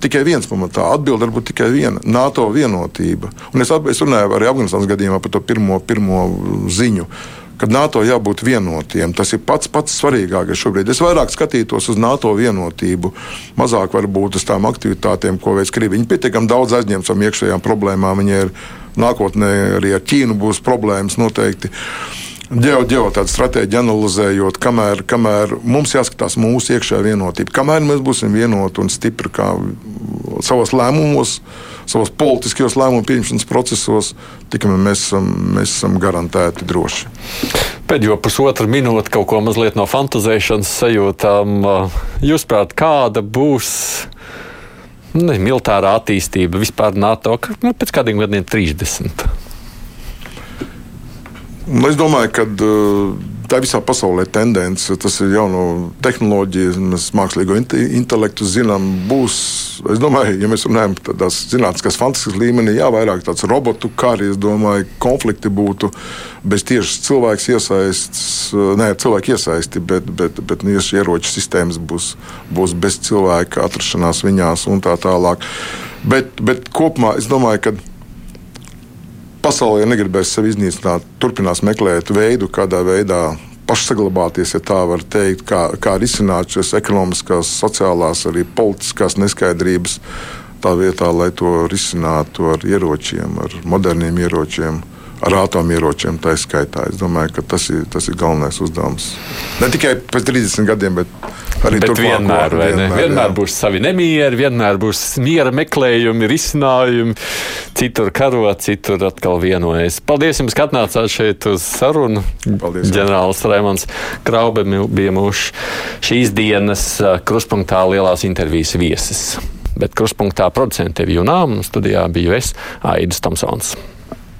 S3: tikai viens pamatā. Atbilde var būt tikai viena - NATO vienotība. Un es, es runāju arī Afganistānas gadījumā par to pirmo, pirmo ziņu. Kad NATO jābūt vienotiem, tas ir pats pats svarīgākais šobrīd. Es vairāk skatītos uz NATO vienotību, mazāk varbūt uz tām aktivitātēm, ko veids Krievija. Viņi pietiekami daudz aizņemts ar iekšējām problēmām. Viņi ir nākotnē arī ar Ķīnu būs problēmas noteikti. Uh, ģeo, ģeo tādu stratēģiju analizējot, kamēr, kamēr mums jāskatās mūsu iekšējā vienotība, kamēr mēs būsim vienoti un stipri savos lēmumos, savos politiskajos lēmumu pieņemšanas procesos, tikai mēs esam, mēs esam garantēti droši.
S2: Pēdējo pusotru minūti kaut ko mazliet no fantazēšanas sajūtām. Jūsuprāt, kāda būs? Ne, militārā attīstība vispār NATO nu, pēc kādiem gadiem 30.
S3: Nu, es domāju, ka uh, tā visā pasaulē tendence. Tas ir jauno tehnoloģiju, mēs mākslīgo intelektu zinām. Būs, es domāju, ja mēs runājam par tādās zinātniskās fantastiskas līmenī, jā, vairāk tāds robotu kari, es domāju, konflikti būtu bez tieši cilvēks iesaistas, uh, ne cilvēku iesaisti, bet, bet, bet nu, ieroču sistēmas būs, būs bez cilvēka atrašanās viņās un tā tālāk. Bet, bet kopumā es domāju, ka pasaulē negribēs sevi iznīcināt, turpinās meklēt veidu, kādā veidā pašsaglabāties, ja tā var teikt, kā, kā risināt šīs ekonomiskās, sociālās, arī politiskās neskaidrības. Tā vietā, lai to risinātu ar ieročiem, ar moderniem ieročiem, ar atomieročiem, tā skaitā. Es domāju, ka tas ir, tas ir galvenais uzdevums. Ne tikai pēc 30 gadiem, bet arī
S2: bet vienmēr, vienmēr, vienmēr jā. būs savi nemieri, vienmēr būs miera meklējumi, risinājumi. Citur karot, citur atkal vienojas. Paldies jums, ka atnācāt šeit uz sarunu. Paldies. Ģenerālis Raimons Kraube bija mūsu šīs dienas kruspunktā lielās intervijas viesis. Bet kruspunktā producentiem Junām un studijā biju es, Aidis Tomsons.